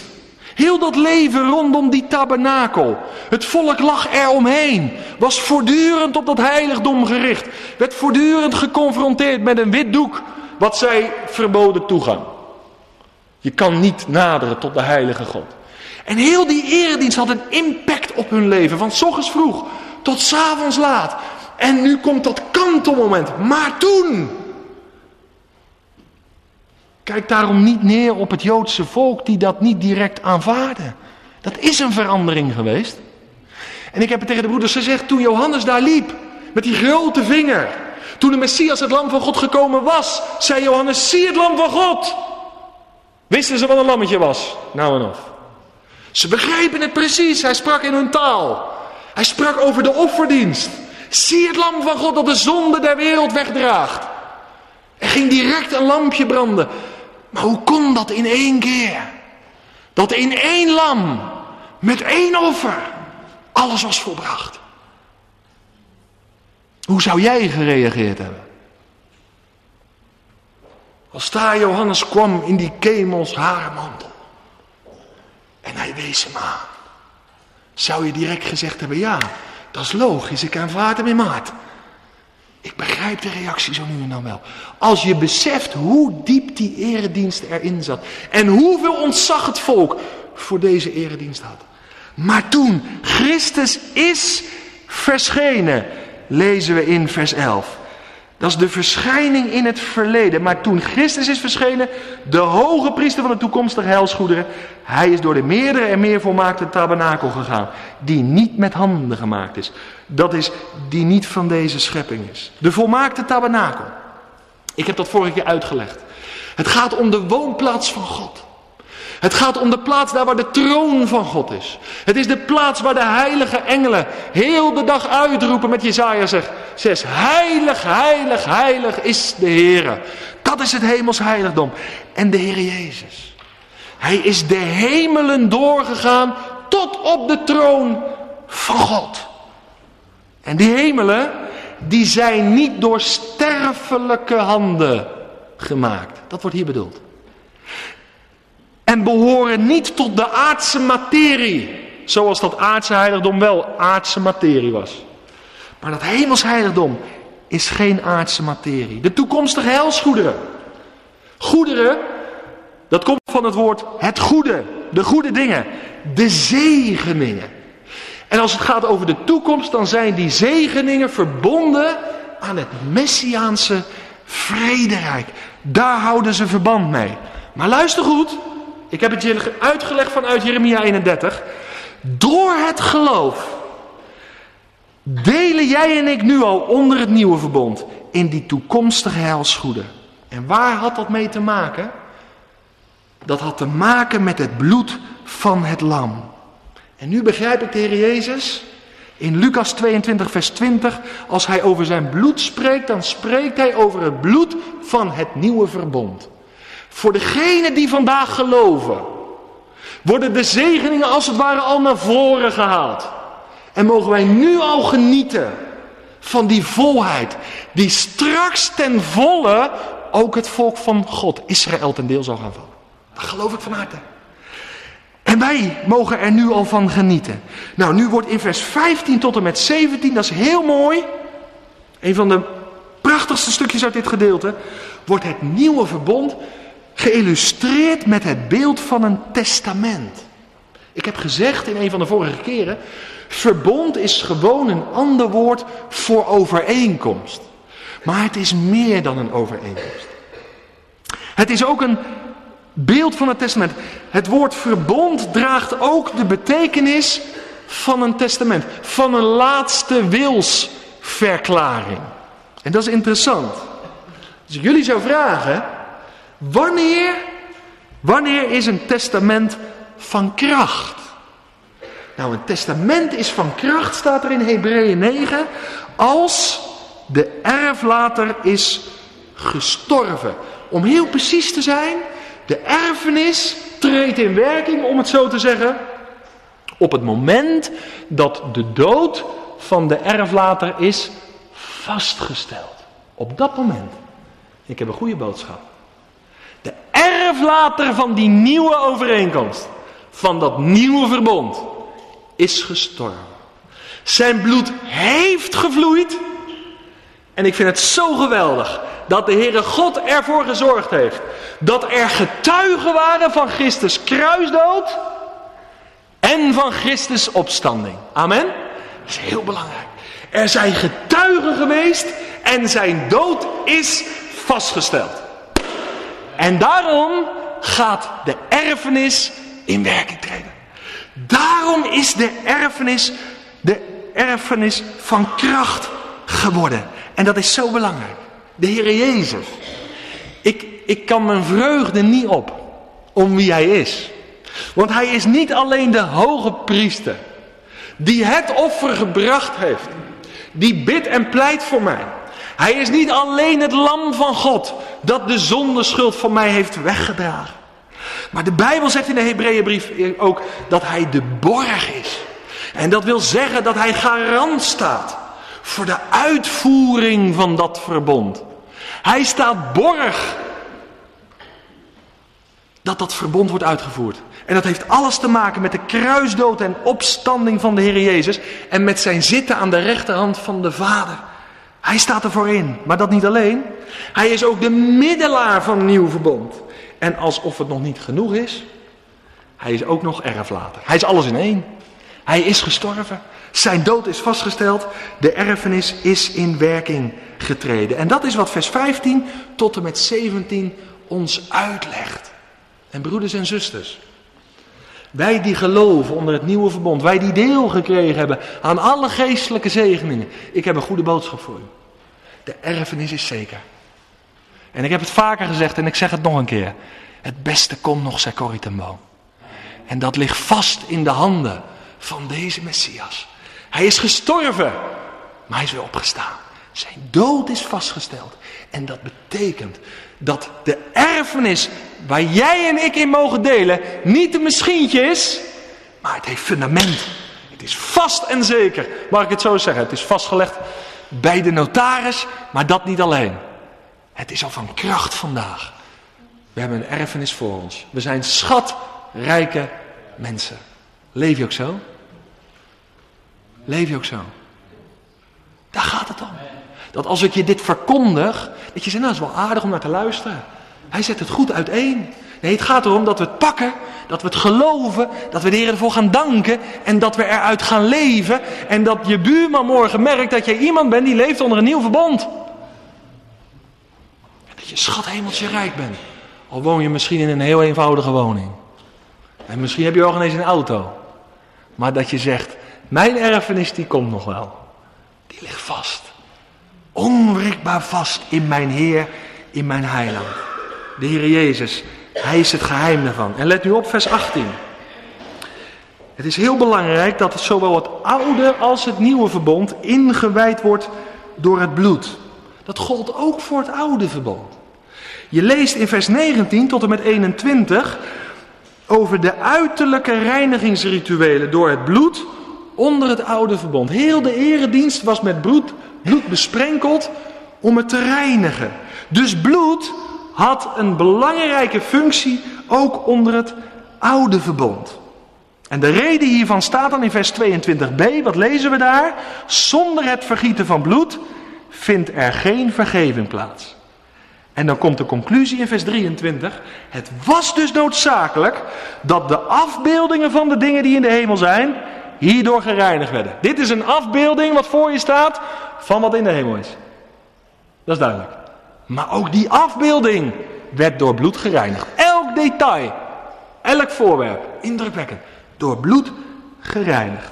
Heel dat leven rondom die tabernakel. Het volk lag er omheen. Was voortdurend op dat heiligdom gericht. Werd voortdurend geconfronteerd met een wit doek. Wat zij verboden toegang. Je kan niet naderen tot de heilige God. En heel die eredienst had een impact op hun leven. Van s vroeg tot s avonds laat. En nu komt dat kantelmoment. Maar toen. Kijk daarom niet neer op het Joodse volk die dat niet direct aanvaarde. Dat is een verandering geweest. En ik heb het tegen de broeders gezegd toen Johannes daar liep. Met die grote vinger. Toen de Messias, het lam van God gekomen was. Zei Johannes, zie het lam van God. Wisten ze wat een lammetje was? Nou en of. Ze begrepen het precies. Hij sprak in hun taal. Hij sprak over de offerdienst. Zie het lam van God dat de zonde der wereld wegdraagt. Er ging direct een lampje branden. Maar hoe kon dat in één keer? Dat in één lam, met één offer, alles was volbracht. Hoe zou jij gereageerd hebben? Als daar Johannes kwam in die kemels mantel. En hij wees hem aan. Zou je direct gezegd hebben, ja, dat is logisch, ik aanvaard hem in maart. Ik begrijp de reactie zo nu en dan wel. Als je beseft hoe diep die eredienst erin zat. En hoeveel ontzag het volk voor deze eredienst had. Maar toen, Christus is verschenen, lezen we in vers 11. Dat is de verschijning in het verleden. Maar toen Christus is verschenen, de hoge priester van de toekomstige heilsgoederen, hij is door de meerdere en meer volmaakte tabernakel gegaan, die niet met handen gemaakt is. Dat is die niet van deze schepping is. De volmaakte tabernakel. Ik heb dat vorige keer uitgelegd. Het gaat om de woonplaats van God. Het gaat om de plaats daar waar de troon van God is. Het is de plaats waar de heilige engelen heel de dag uitroepen met Jezaja zegt. 6. Heilig, heilig, heilig is de Heer. Dat is het hemels heiligdom. En de Heer Jezus. Hij is de hemelen doorgegaan tot op de troon van God. En die hemelen, die zijn niet door sterfelijke handen gemaakt. Dat wordt hier bedoeld en behoren niet tot de aardse materie. Zoals dat aardse heiligdom wel aardse materie was. Maar dat hemels heiligdom is geen aardse materie. De toekomstige helsgoederen. Goederen, dat komt van het woord het goede. De goede dingen. De zegeningen. En als het gaat over de toekomst, dan zijn die zegeningen verbonden aan het Messiaanse vrederijk. Daar houden ze verband mee. Maar luister goed, ik heb het je uitgelegd vanuit Jeremia 31. Door het geloof delen jij en ik nu al onder het nieuwe verbond in die toekomstige heilsgoeden. En waar had dat mee te maken? Dat had te maken met het bloed van het lam. En nu begrijp ik de Heer Jezus in Lucas 22, vers 20. Als hij over zijn bloed spreekt, dan spreekt hij over het bloed van het nieuwe verbond. Voor degenen die vandaag geloven, worden de zegeningen als het ware al naar voren gehaald. En mogen wij nu al genieten van die volheid, die straks ten volle ook het volk van God, Israël, ten deel zal gaan vallen. Dat geloof ik van harte. En wij mogen er nu al van genieten. Nou, nu wordt in vers 15 tot en met 17, dat is heel mooi. Een van de prachtigste stukjes uit dit gedeelte. Wordt het nieuwe verbond geïllustreerd met het beeld van een testament. Ik heb gezegd in een van de vorige keren, verbond is gewoon een ander woord voor overeenkomst. Maar het is meer dan een overeenkomst. Het is ook een beeld van het testament. Het woord verbond draagt ook de betekenis van een testament, van een laatste wilsverklaring. En dat is interessant. Als ik jullie zou vragen, Wanneer, wanneer is een testament van kracht? Nou, een testament is van kracht, staat er in Hebreeën 9, als de erflater is gestorven. Om heel precies te zijn, de erfenis treedt in werking, om het zo te zeggen, op het moment dat de dood van de erflater is vastgesteld. Op dat moment. Ik heb een goede boodschap. De erflater van die nieuwe overeenkomst, van dat nieuwe verbond, is gestorven. Zijn bloed heeft gevloeid. En ik vind het zo geweldig dat de Heere God ervoor gezorgd heeft dat er getuigen waren van Christus kruisdood en van Christus opstanding. Amen? Dat is heel belangrijk. Er zijn getuigen geweest en zijn dood is vastgesteld. En daarom gaat de erfenis in werking treden. Daarom is de erfenis de erfenis van kracht geworden. En dat is zo belangrijk. De Heer Jezus. Ik, ik kan mijn vreugde niet op om wie Hij is. Want Hij is niet alleen de hoge priester. Die het offer gebracht heeft. Die bidt en pleit voor mij. Hij is niet alleen het lam van God dat de zondeschuld van mij heeft weggedragen. Maar de Bijbel zegt in de Hebreeënbrief ook dat hij de borg is. En dat wil zeggen dat hij garant staat voor de uitvoering van dat verbond. Hij staat borg dat dat verbond wordt uitgevoerd. En dat heeft alles te maken met de kruisdood en opstanding van de Heer Jezus en met zijn zitten aan de rechterhand van de Vader. Hij staat ervoor in, maar dat niet alleen. Hij is ook de middelaar van een nieuw verbond. En alsof het nog niet genoeg is, hij is ook nog erflater. Hij is alles in één. Hij is gestorven. Zijn dood is vastgesteld. De erfenis is in werking getreden. En dat is wat vers 15 tot en met 17 ons uitlegt. En broeders en zusters. Wij die geloven onder het nieuwe verbond. Wij die deel gekregen hebben aan alle geestelijke zegeningen. Ik heb een goede boodschap voor u. De erfenis is zeker. En ik heb het vaker gezegd en ik zeg het nog een keer. Het beste komt nog, zei Corrie. En dat ligt vast in de handen van deze Messias. Hij is gestorven, maar hij is weer opgestaan. Zijn dood is vastgesteld. En dat betekent dat de erfenis waar jij en ik in mogen delen niet een misschientje is, maar het heeft fundament. Het is vast en zeker. Mag ik het zo zeggen? Het is vastgelegd bij de notaris, maar dat niet alleen. Het is al van kracht vandaag. We hebben een erfenis voor ons. We zijn schatrijke mensen. Leef je ook zo? Leef je ook zo? Daar gaat het om. Dat als ik je dit verkondig, dat je zegt, nou dat is wel aardig om naar te luisteren. Hij zet het goed uiteen. Nee, het gaat erom dat we het pakken, dat we het geloven, dat we de Heer ervoor gaan danken en dat we eruit gaan leven. En dat je buurman morgen merkt dat jij iemand bent die leeft onder een nieuw verbond. En dat je schat hemeltje rijk bent. Al woon je misschien in een heel eenvoudige woning. En misschien heb je ook ineens een auto. Maar dat je zegt, mijn erfenis die komt nog wel. Die ligt vast. Onwrikbaar vast in mijn Heer, in mijn heiland. De Heer Jezus, Hij is het geheim daarvan. En let nu op vers 18. Het is heel belangrijk dat het zowel het oude als het nieuwe verbond ingewijd wordt door het bloed. Dat gold ook voor het oude verbond. Je leest in vers 19 tot en met 21 over de uiterlijke reinigingsrituelen door het bloed onder het oude verbond. Heel de eredienst was met bloed, bloed besprenkeld om het te reinigen. Dus bloed had een belangrijke functie ook onder het oude verbond. En de reden hiervan staat dan in vers 22b. Wat lezen we daar? Zonder het vergieten van bloed vindt er geen vergeving plaats. En dan komt de conclusie in vers 23. Het was dus noodzakelijk dat de afbeeldingen van de dingen die in de hemel zijn, hierdoor gereinigd werden. Dit is een afbeelding wat voor je staat van wat in de hemel is. Dat is duidelijk. Maar ook die afbeelding werd door bloed gereinigd. Elk detail, elk voorwerp, indrukwekkend, door bloed gereinigd.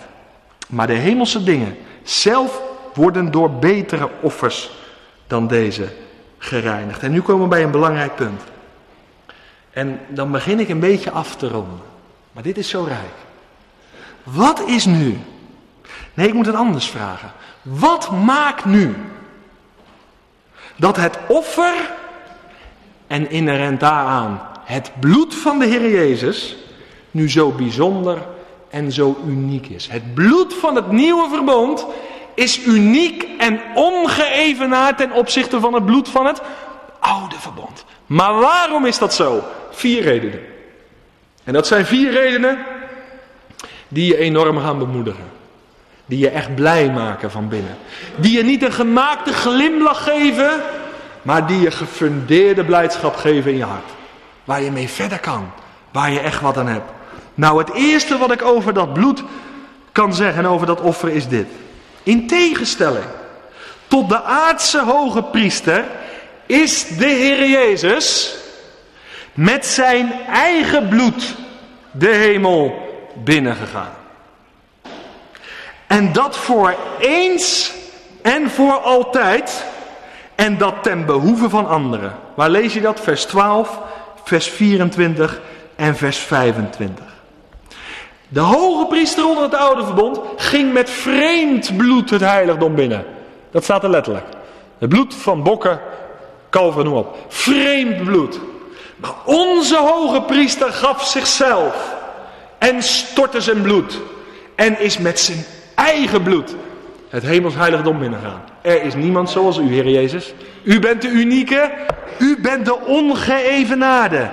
Maar de hemelse dingen zelf worden door betere offers dan deze gereinigd. En nu komen we bij een belangrijk punt. En dan begin ik een beetje af te ronden. Maar dit is zo rijk. Wat is nu? Nee, ik moet het anders vragen. Wat maakt nu dat het offer en inherent daaraan het bloed van de Heer Jezus nu zo bijzonder en zo uniek is? Het bloed van het nieuwe verbond is uniek en ongeëvenaard ten opzichte van het bloed van het oude verbond. Maar waarom is dat zo? Vier redenen. En dat zijn vier redenen die je enorm gaan bemoedigen. Die je echt blij maken van binnen. Die je niet een gemaakte glimlach geven, maar die je gefundeerde blijdschap geven in je hart. Waar je mee verder kan. Waar je echt wat aan hebt. Nou, het eerste wat ik over dat bloed kan zeggen en over dat offer is dit. In tegenstelling tot de aardse hoge priester is de Heer Jezus met zijn eigen bloed de hemel binnengegaan. En dat voor eens en voor altijd. En dat ten behoeve van anderen. Waar lees je dat? Vers 12, vers 24 en vers 25. De hoge priester onder het oude verbond ging met vreemd bloed het heiligdom binnen. Dat staat er letterlijk. Het bloed van bokken, kalveren, noem op. Vreemd bloed. Maar onze hoge priester gaf zichzelf en stortte zijn bloed. En is met zijn eigen bloed het hemels heiligdom binnengaan. Er is niemand zoals u, Heer Jezus. U bent de unieke, u bent de ongeëvenaarde.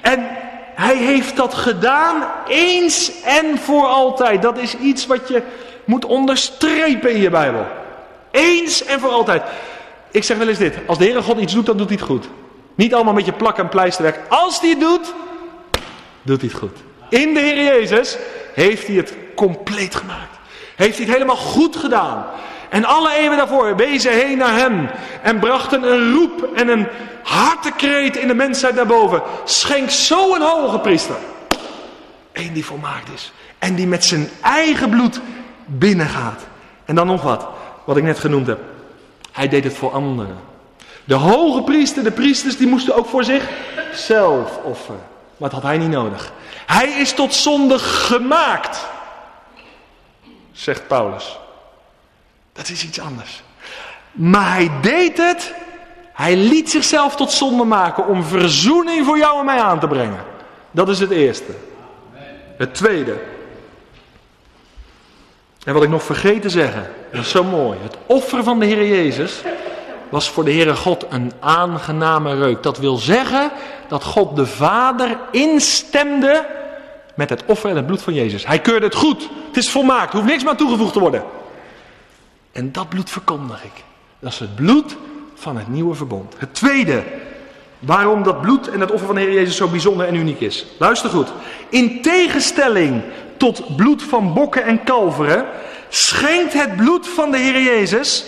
En hij heeft dat gedaan eens en voor altijd. Dat is iets wat je moet onderstrepen in je Bijbel. Eens en voor altijd. Ik zeg wel eens dit. Als de Heere God iets doet, dan doet hij het goed. Niet allemaal met je plak en pleisterwerk. Als hij het doet, doet hij het goed. In de Heer Jezus heeft hij het compleet gemaakt. Heeft hij het helemaal goed gedaan. En alle eeuwen daarvoor wezen heen naar hem. En brachten een roep en een hartekreet in de mensheid naar boven. Schenk zo een hoge priester. Eén die volmaakt is. En die met zijn eigen bloed binnengaat. En dan nog wat, wat ik net genoemd heb. Hij deed het voor anderen. De hoge priester, de priesters, die moesten ook voor zichzelf offeren. Maar dat had hij niet nodig. Hij is tot zonde gemaakt, zegt Paulus. Dat is iets anders. Maar hij deed het. Hij liet zichzelf tot zonde maken om verzoening voor jou en mij aan te brengen. Dat is het eerste. Het tweede. En wat ik nog vergeet te zeggen, dat is zo mooi. Het offer van de Heer Jezus was voor de Heere God een aangename reuk. Dat wil zeggen dat God de Vader instemde met het offer en het bloed van Jezus. Hij keurde het goed. Het is volmaakt. Er hoeft niks meer toegevoegd te worden. En dat bloed verkondig ik. Dat is het bloed van het nieuwe verbond. Het tweede, waarom dat bloed en het offer van de Heer Jezus zo bijzonder en uniek is. Luister goed. In tegenstelling tot bloed van bokken en kalveren, schenkt het bloed van de Heer Jezus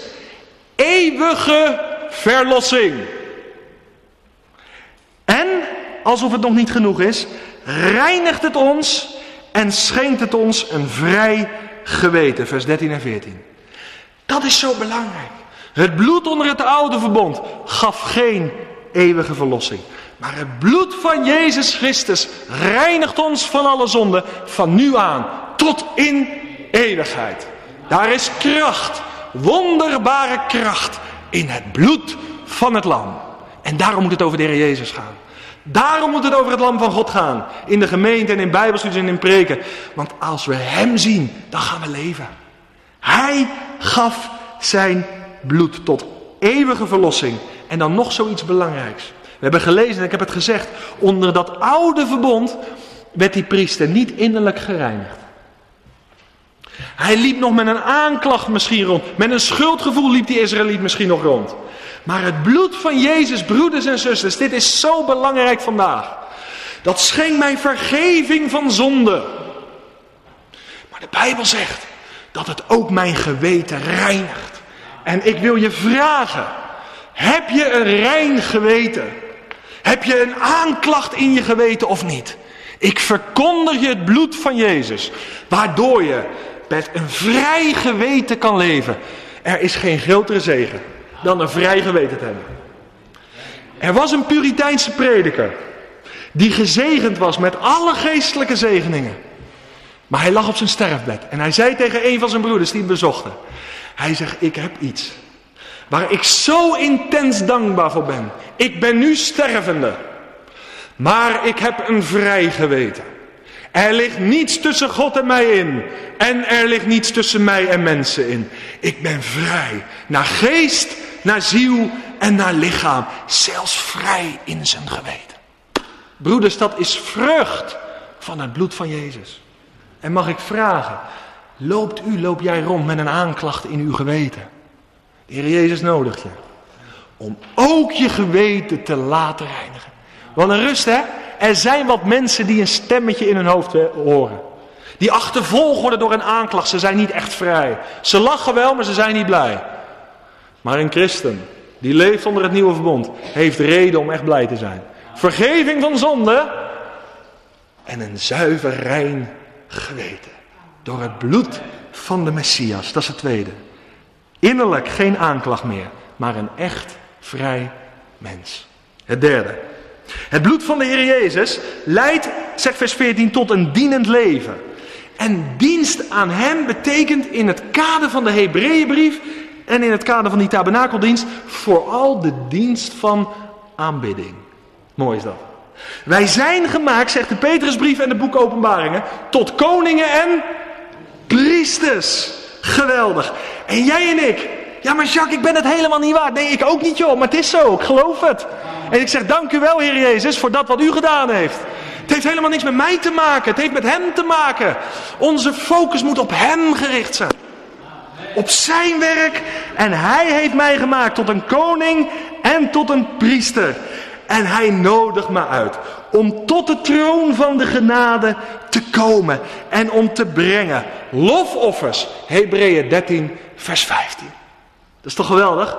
eeuwige verlossing. En, alsof het nog niet genoeg is, reinigt het ons en schenkt het ons een vrij geweten. Vers 13 en 14. Dat is zo belangrijk. Het bloed onder het oude verbond gaf geen eeuwige verlossing. Maar het bloed van Jezus Christus reinigt ons van alle zonden van nu aan tot in eeuwigheid. Daar is kracht, wonderbare kracht in het bloed van het lam. En daarom moet het over de Heer Jezus gaan. Daarom moet het over het lam van God gaan. In de gemeente en in bijbelstudies en in preken. Want als we hem zien, dan gaan we leven. Hij gaf zijn bloed tot eeuwige verlossing. En dan nog zoiets belangrijks. We hebben gelezen, en ik heb het gezegd, onder dat oude verbond werd die priester niet innerlijk gereinigd. Hij liep nog met een aanklacht misschien rond. Met een schuldgevoel liep die Israëliet misschien nog rond. Maar het bloed van Jezus, broeders en zusters, dit is zo belangrijk vandaag. Dat schenkt mij vergeving van zonde. Maar de Bijbel zegt dat het ook mijn geweten reinigt. En ik wil je vragen, heb je een rein geweten? Heb je een aanklacht in je geweten of niet? Ik verkondig je het bloed van Jezus, waardoor je met een vrij geweten kan leven. Er is geen grotere zegen dan een vrij geweten te hebben. Er was een Puriteinse prediker die gezegend was met alle geestelijke zegeningen. Maar hij lag op zijn sterfbed en hij zei tegen een van zijn broeders die hem bezochten. Hij zegt, ik heb iets waar ik zo intens dankbaar voor ben. Ik ben nu stervende, maar ik heb een vrij geweten. Er ligt niets tussen God en mij in. En er ligt niets tussen mij en mensen in. Ik ben vrij. Naar geest, naar ziel en naar lichaam. Zelfs vrij in zijn geweten. Broeders, dat is vrucht van het bloed van Jezus. En mag ik vragen, loopt u, loop jij rond met een aanklacht in uw geweten? Heer Jezus nodigt je. Om ook je geweten te laten reinigen. Wat een rust hè. Er zijn wat mensen die een stemmetje in hun hoofd horen. Die achtervolgd worden door een aanklacht. Ze zijn niet echt vrij. Ze lachen wel, maar ze zijn niet blij. Maar een christen die leeft onder het nieuwe verbond, heeft reden om echt blij te zijn. Vergeving van zonde en een zuiver rein geweten. Door het bloed van de Messias. Dat is het tweede. Innerlijk geen aanklacht meer, maar een echt vrij mens. Het derde. Het bloed van de Heer Jezus leidt, zegt vers 14, tot een dienend leven. En dienst aan Hem betekent in het kader van de Hebreeënbrief en in het kader van die tabernakeldienst vooral de dienst van aanbidding. Mooi is dat. Wij zijn gemaakt, zegt de Petrusbrief en de boek Openbaringen, tot koningen en priesters. Geweldig. En jij en ik. Ja, maar Jacques, ik ben het helemaal niet waard. Nee, ik ook niet joh, maar het is zo. Ik geloof het. En ik zeg, dank u wel, Heer Jezus, voor dat wat u gedaan heeft. Het heeft helemaal niks met mij te maken. Het heeft met Hem te maken. Onze focus moet op Hem gericht zijn. Op Zijn werk. En Hij heeft mij gemaakt tot een koning en tot een priester. En hij nodigt me uit om tot de troon van de genade te komen en om te brengen lofoffers. Hebreeën 13, vers 15. Dat is toch geweldig?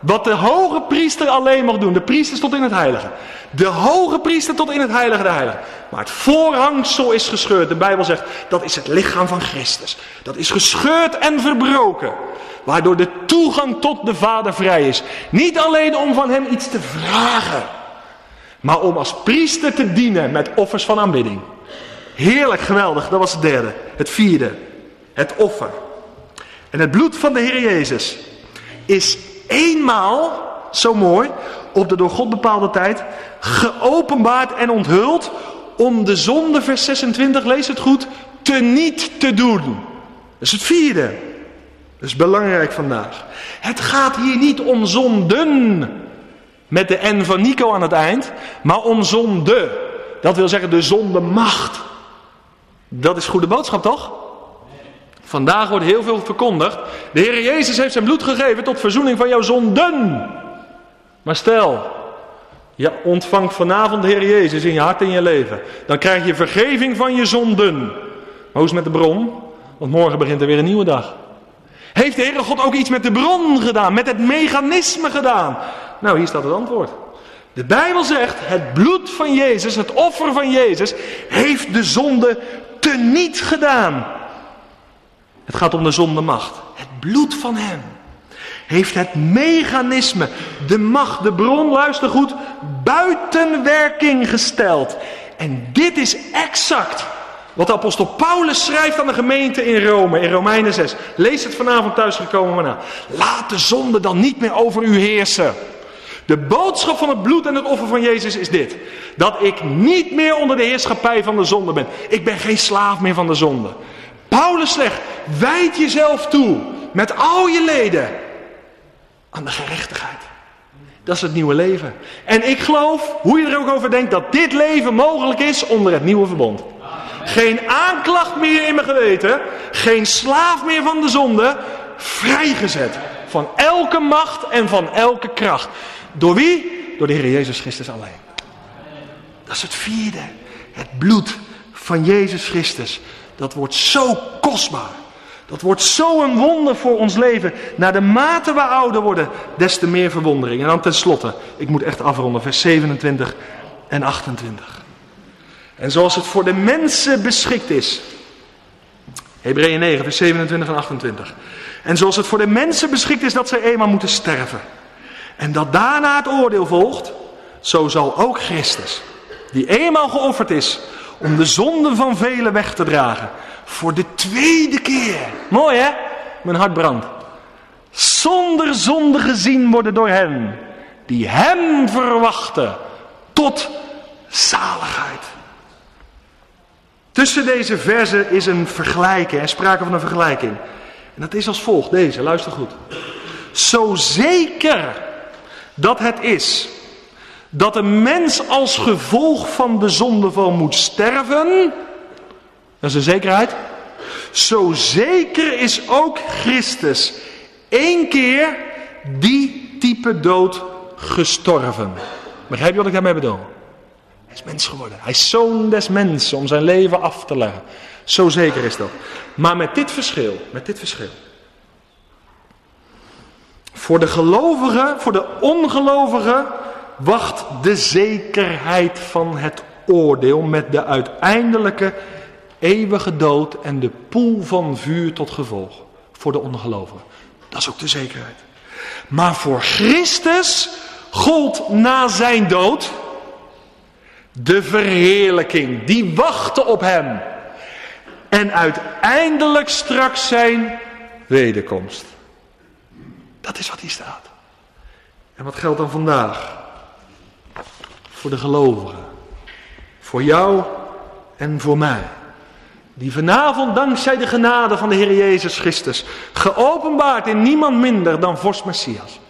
Wat de hoge priester alleen mag doen. De priester tot in het heilige. De hoge priester tot in het heilige de heilige. Maar het voorhangsel is gescheurd. De Bijbel zegt dat is het lichaam van Christus. Dat is gescheurd en verbroken. Waardoor de toegang tot de Vader vrij is. Niet alleen om van hem iets te vragen. Maar om als priester te dienen met offers van aanbidding. Heerlijk, geweldig. Dat was het derde. Het vierde. Het offer. En het bloed van de Heer Jezus is eenmaal, zo mooi, op de door God bepaalde tijd, geopenbaard en onthuld om de zonde, vers 26, lees het goed, te niet te doen. Dat is het vierde. Dat is belangrijk vandaag. Het gaat hier niet om zonden met de N van Nico aan het eind, maar om zonde. Dat wil zeggen de zonde macht. Dat is goede boodschap toch? Vandaag wordt heel veel verkondigd. De Heer Jezus heeft zijn bloed gegeven tot verzoening van jouw zonden. Maar stel, je ontvangt vanavond de Heer Jezus in je hart en je leven. Dan krijg je vergeving van je zonden. Maar hoe is het met de bron? Want morgen begint er weer een nieuwe dag. Heeft de Heere God ook iets met de bron gedaan? Met het mechanisme gedaan? Nou, hier staat het antwoord. De Bijbel zegt, het bloed van Jezus, het offer van Jezus, heeft de zonde teniet gedaan. Het gaat om de zondemacht. Het bloed van hem heeft het mechanisme, de macht, de bron, luister goed, buiten werking gesteld. En dit is exact wat de apostel Paulus schrijft aan de gemeente in Rome, in Romeinen 6. Lees het vanavond thuisgekomen maar na. Laat de zonde dan niet meer over u heersen. De boodschap van het bloed en het offer van Jezus is dit. Dat ik niet meer onder de heerschappij van de zonde ben. Ik ben geen slaaf meer van de zonde. Paulus zegt, wijd jezelf toe met al je leden aan de gerechtigheid. Dat is het nieuwe leven. En ik geloof, hoe je er ook over denkt, dat dit leven mogelijk is onder het nieuwe verbond. Geen aanklacht meer in mijn geweten, geen slaaf meer van de zonde, vrijgezet van elke macht en van elke kracht. Door wie? Door de Heer Jezus Christus alleen. Dat is het vierde. Het bloed van Jezus Christus. Dat wordt zo kostbaar. Dat wordt zo een wonder voor ons leven. Naar de mate we ouder worden, des te meer verwondering. En dan tenslotte, ik moet echt afronden, vers 27 en 28. En zoals het voor de mensen beschikt is. Hebreeën 9, vers 27 en 28. En zoals het voor de mensen beschikt is dat zij eenmaal moeten sterven. En dat daarna het oordeel volgt, zo zal ook Christus, die eenmaal geofferd is om de zonden van velen weg te dragen, voor de tweede keer. Mooi hè? Mijn hart brandt. Zonder zonde gezien worden door hen die hem verwachten tot zaligheid. Tussen deze verzen is een vergelijking, en sprake van een vergelijking. En dat is als volgt, deze, luister goed. Zo zeker dat het is dat een mens als gevolg van de zondeval moet sterven, dat is een zekerheid. Zo zeker is ook Christus één keer die type dood gestorven. Begrijp je wat ik daarmee bedoel? Hij is mens geworden. Hij is zoon des mensen om zijn leven af te leggen. Zo zeker is dat. Maar met dit verschil, met dit verschil. Voor de gelovigen, voor de ongelovigen, wacht de zekerheid van het oordeel met de uiteindelijke eeuwige dood en de poel van vuur tot gevolg. Voor de ongelovigen. Dat is ook de zekerheid. Maar voor Christus gold na zijn dood de verheerlijking. Die wachtte op hem. En uiteindelijk straks zijn wederkomst. Dat is wat hier staat. En wat geldt dan vandaag? Voor de gelovigen. Voor jou en voor mij. Die vanavond dankzij de genade van de Heer Jezus Christus geopenbaard in niemand minder dan vorst Messias.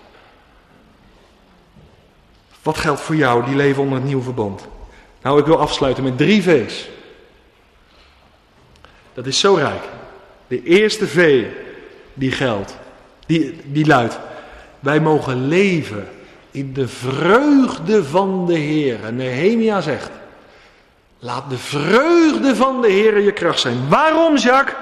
Wat geldt voor jou die leven onder het nieuwe verbond? Nou, ik wil afsluiten met drie V's. Dat is zo rijk. De eerste V die geldt, die, die luidt: wij mogen leven in de vreugde van de Heer. Nehemia zegt, laat de vreugde van de Heer je kracht zijn. Waarom, Jacques?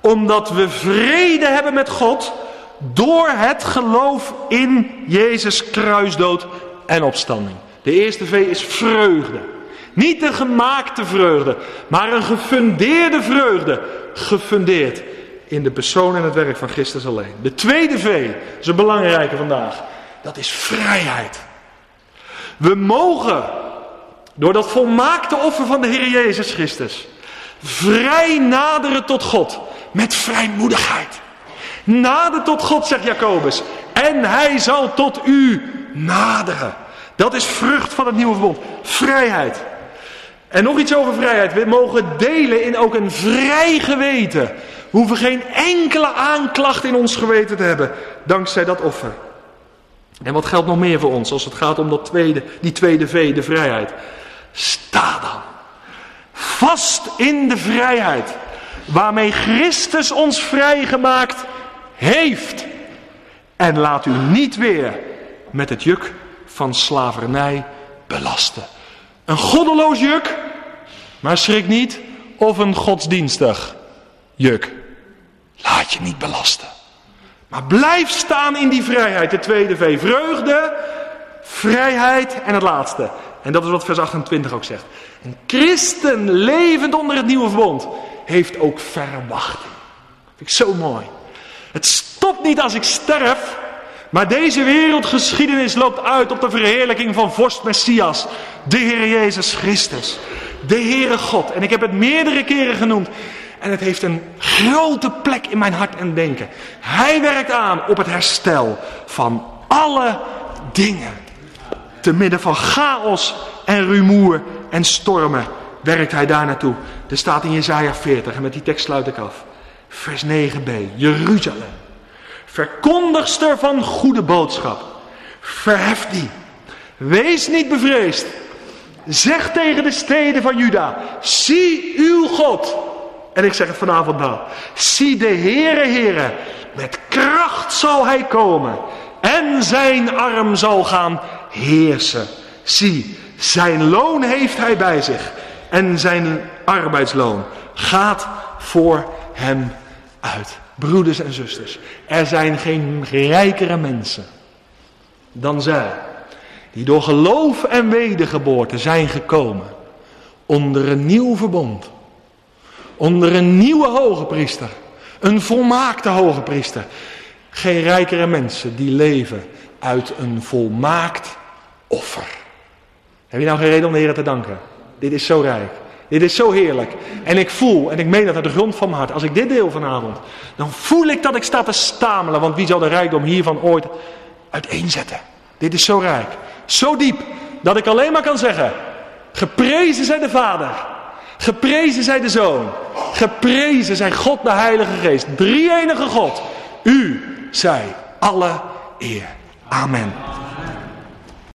Omdat we vrede hebben met God door het geloof in Jezus kruisdood en opstanding. De eerste V is vreugde. Niet een gemaakte vreugde, maar een gefundeerde vreugde. Gefundeerd in de persoon en het werk van Christus alleen. De tweede V is een belangrijke vandaag. Dat is vrijheid. We mogen door dat volmaakte offer van de Heer Jezus Christus vrij naderen tot God met vrijmoedigheid. Nader tot God, zegt Jacobus. En hij zal tot u naderen. Dat is vrucht van het nieuwe verbond. Vrijheid. En nog iets over vrijheid. We mogen delen in ook een vrij geweten. We hoeven geen enkele aanklacht in ons geweten te hebben. Dankzij dat offer. En wat geldt nog meer voor ons als het gaat om dat tweede, die tweede V, de vrijheid? Sta dan. Vast in de vrijheid. Waarmee Christus ons vrijgemaakt heeft. En laat u niet weer met het juk van slavernij belasten. Een goddeloos juk, maar schrik niet, of een godsdienstig juk. Laat je niet belasten. Maar blijf staan in die vrijheid. De tweede V. Vreugde, vrijheid en het laatste. En dat is wat vers 28 ook zegt. Een christen levend onder het nieuwe verbond heeft ook verwachting. Vind ik zo mooi. Het stopt niet als ik sterf. Maar deze wereldgeschiedenis loopt uit op de verheerlijking van vorst Messias. De Heer Jezus Christus. De Heere God. En ik heb het meerdere keren genoemd. En het heeft een grote plek in mijn hart en denken. Hij werkt aan op het herstel van alle dingen. Te midden van chaos en rumoer en stormen werkt hij daar naartoe. Er staat in Jezaja 40 en met die tekst sluit ik af. Vers 9b. Jeruzalem. Verkondigster van goede boodschap. Verhef die. Wees niet bevreesd. Zeg tegen de steden van Juda. Zie uw God. En ik zeg het vanavond dan. Zie de Heere, Heere. Met kracht zal hij komen. En zijn arm zal gaan heersen. Zie, zijn loon heeft hij bij zich. En zijn arbeidsloon gaat voor hem uit. Broeders en zusters, er zijn geen rijkere mensen dan zij die door geloof en wedergeboorte zijn gekomen onder een nieuw verbond. Onder een nieuwe hoge priester. Een volmaakte hoge priester. Geen rijkere mensen die leven uit een volmaakt offer. Heb je nou geen reden om de Heer te danken? Dit is zo rijk. Dit is zo heerlijk. En ik voel, en ik meen dat uit de grond van mijn hart, als ik dit deel vanavond, dan voel ik dat ik sta te stamelen. Want wie zal de rijkdom hiervan ooit uiteenzetten? Dit is zo rijk. Zo diep, dat ik alleen maar kan zeggen, geprezen zij de Vader. Geprezen zij de Zoon. Geprezen zij God de Heilige Geest. Drie enige God. U zij alle eer. Amen.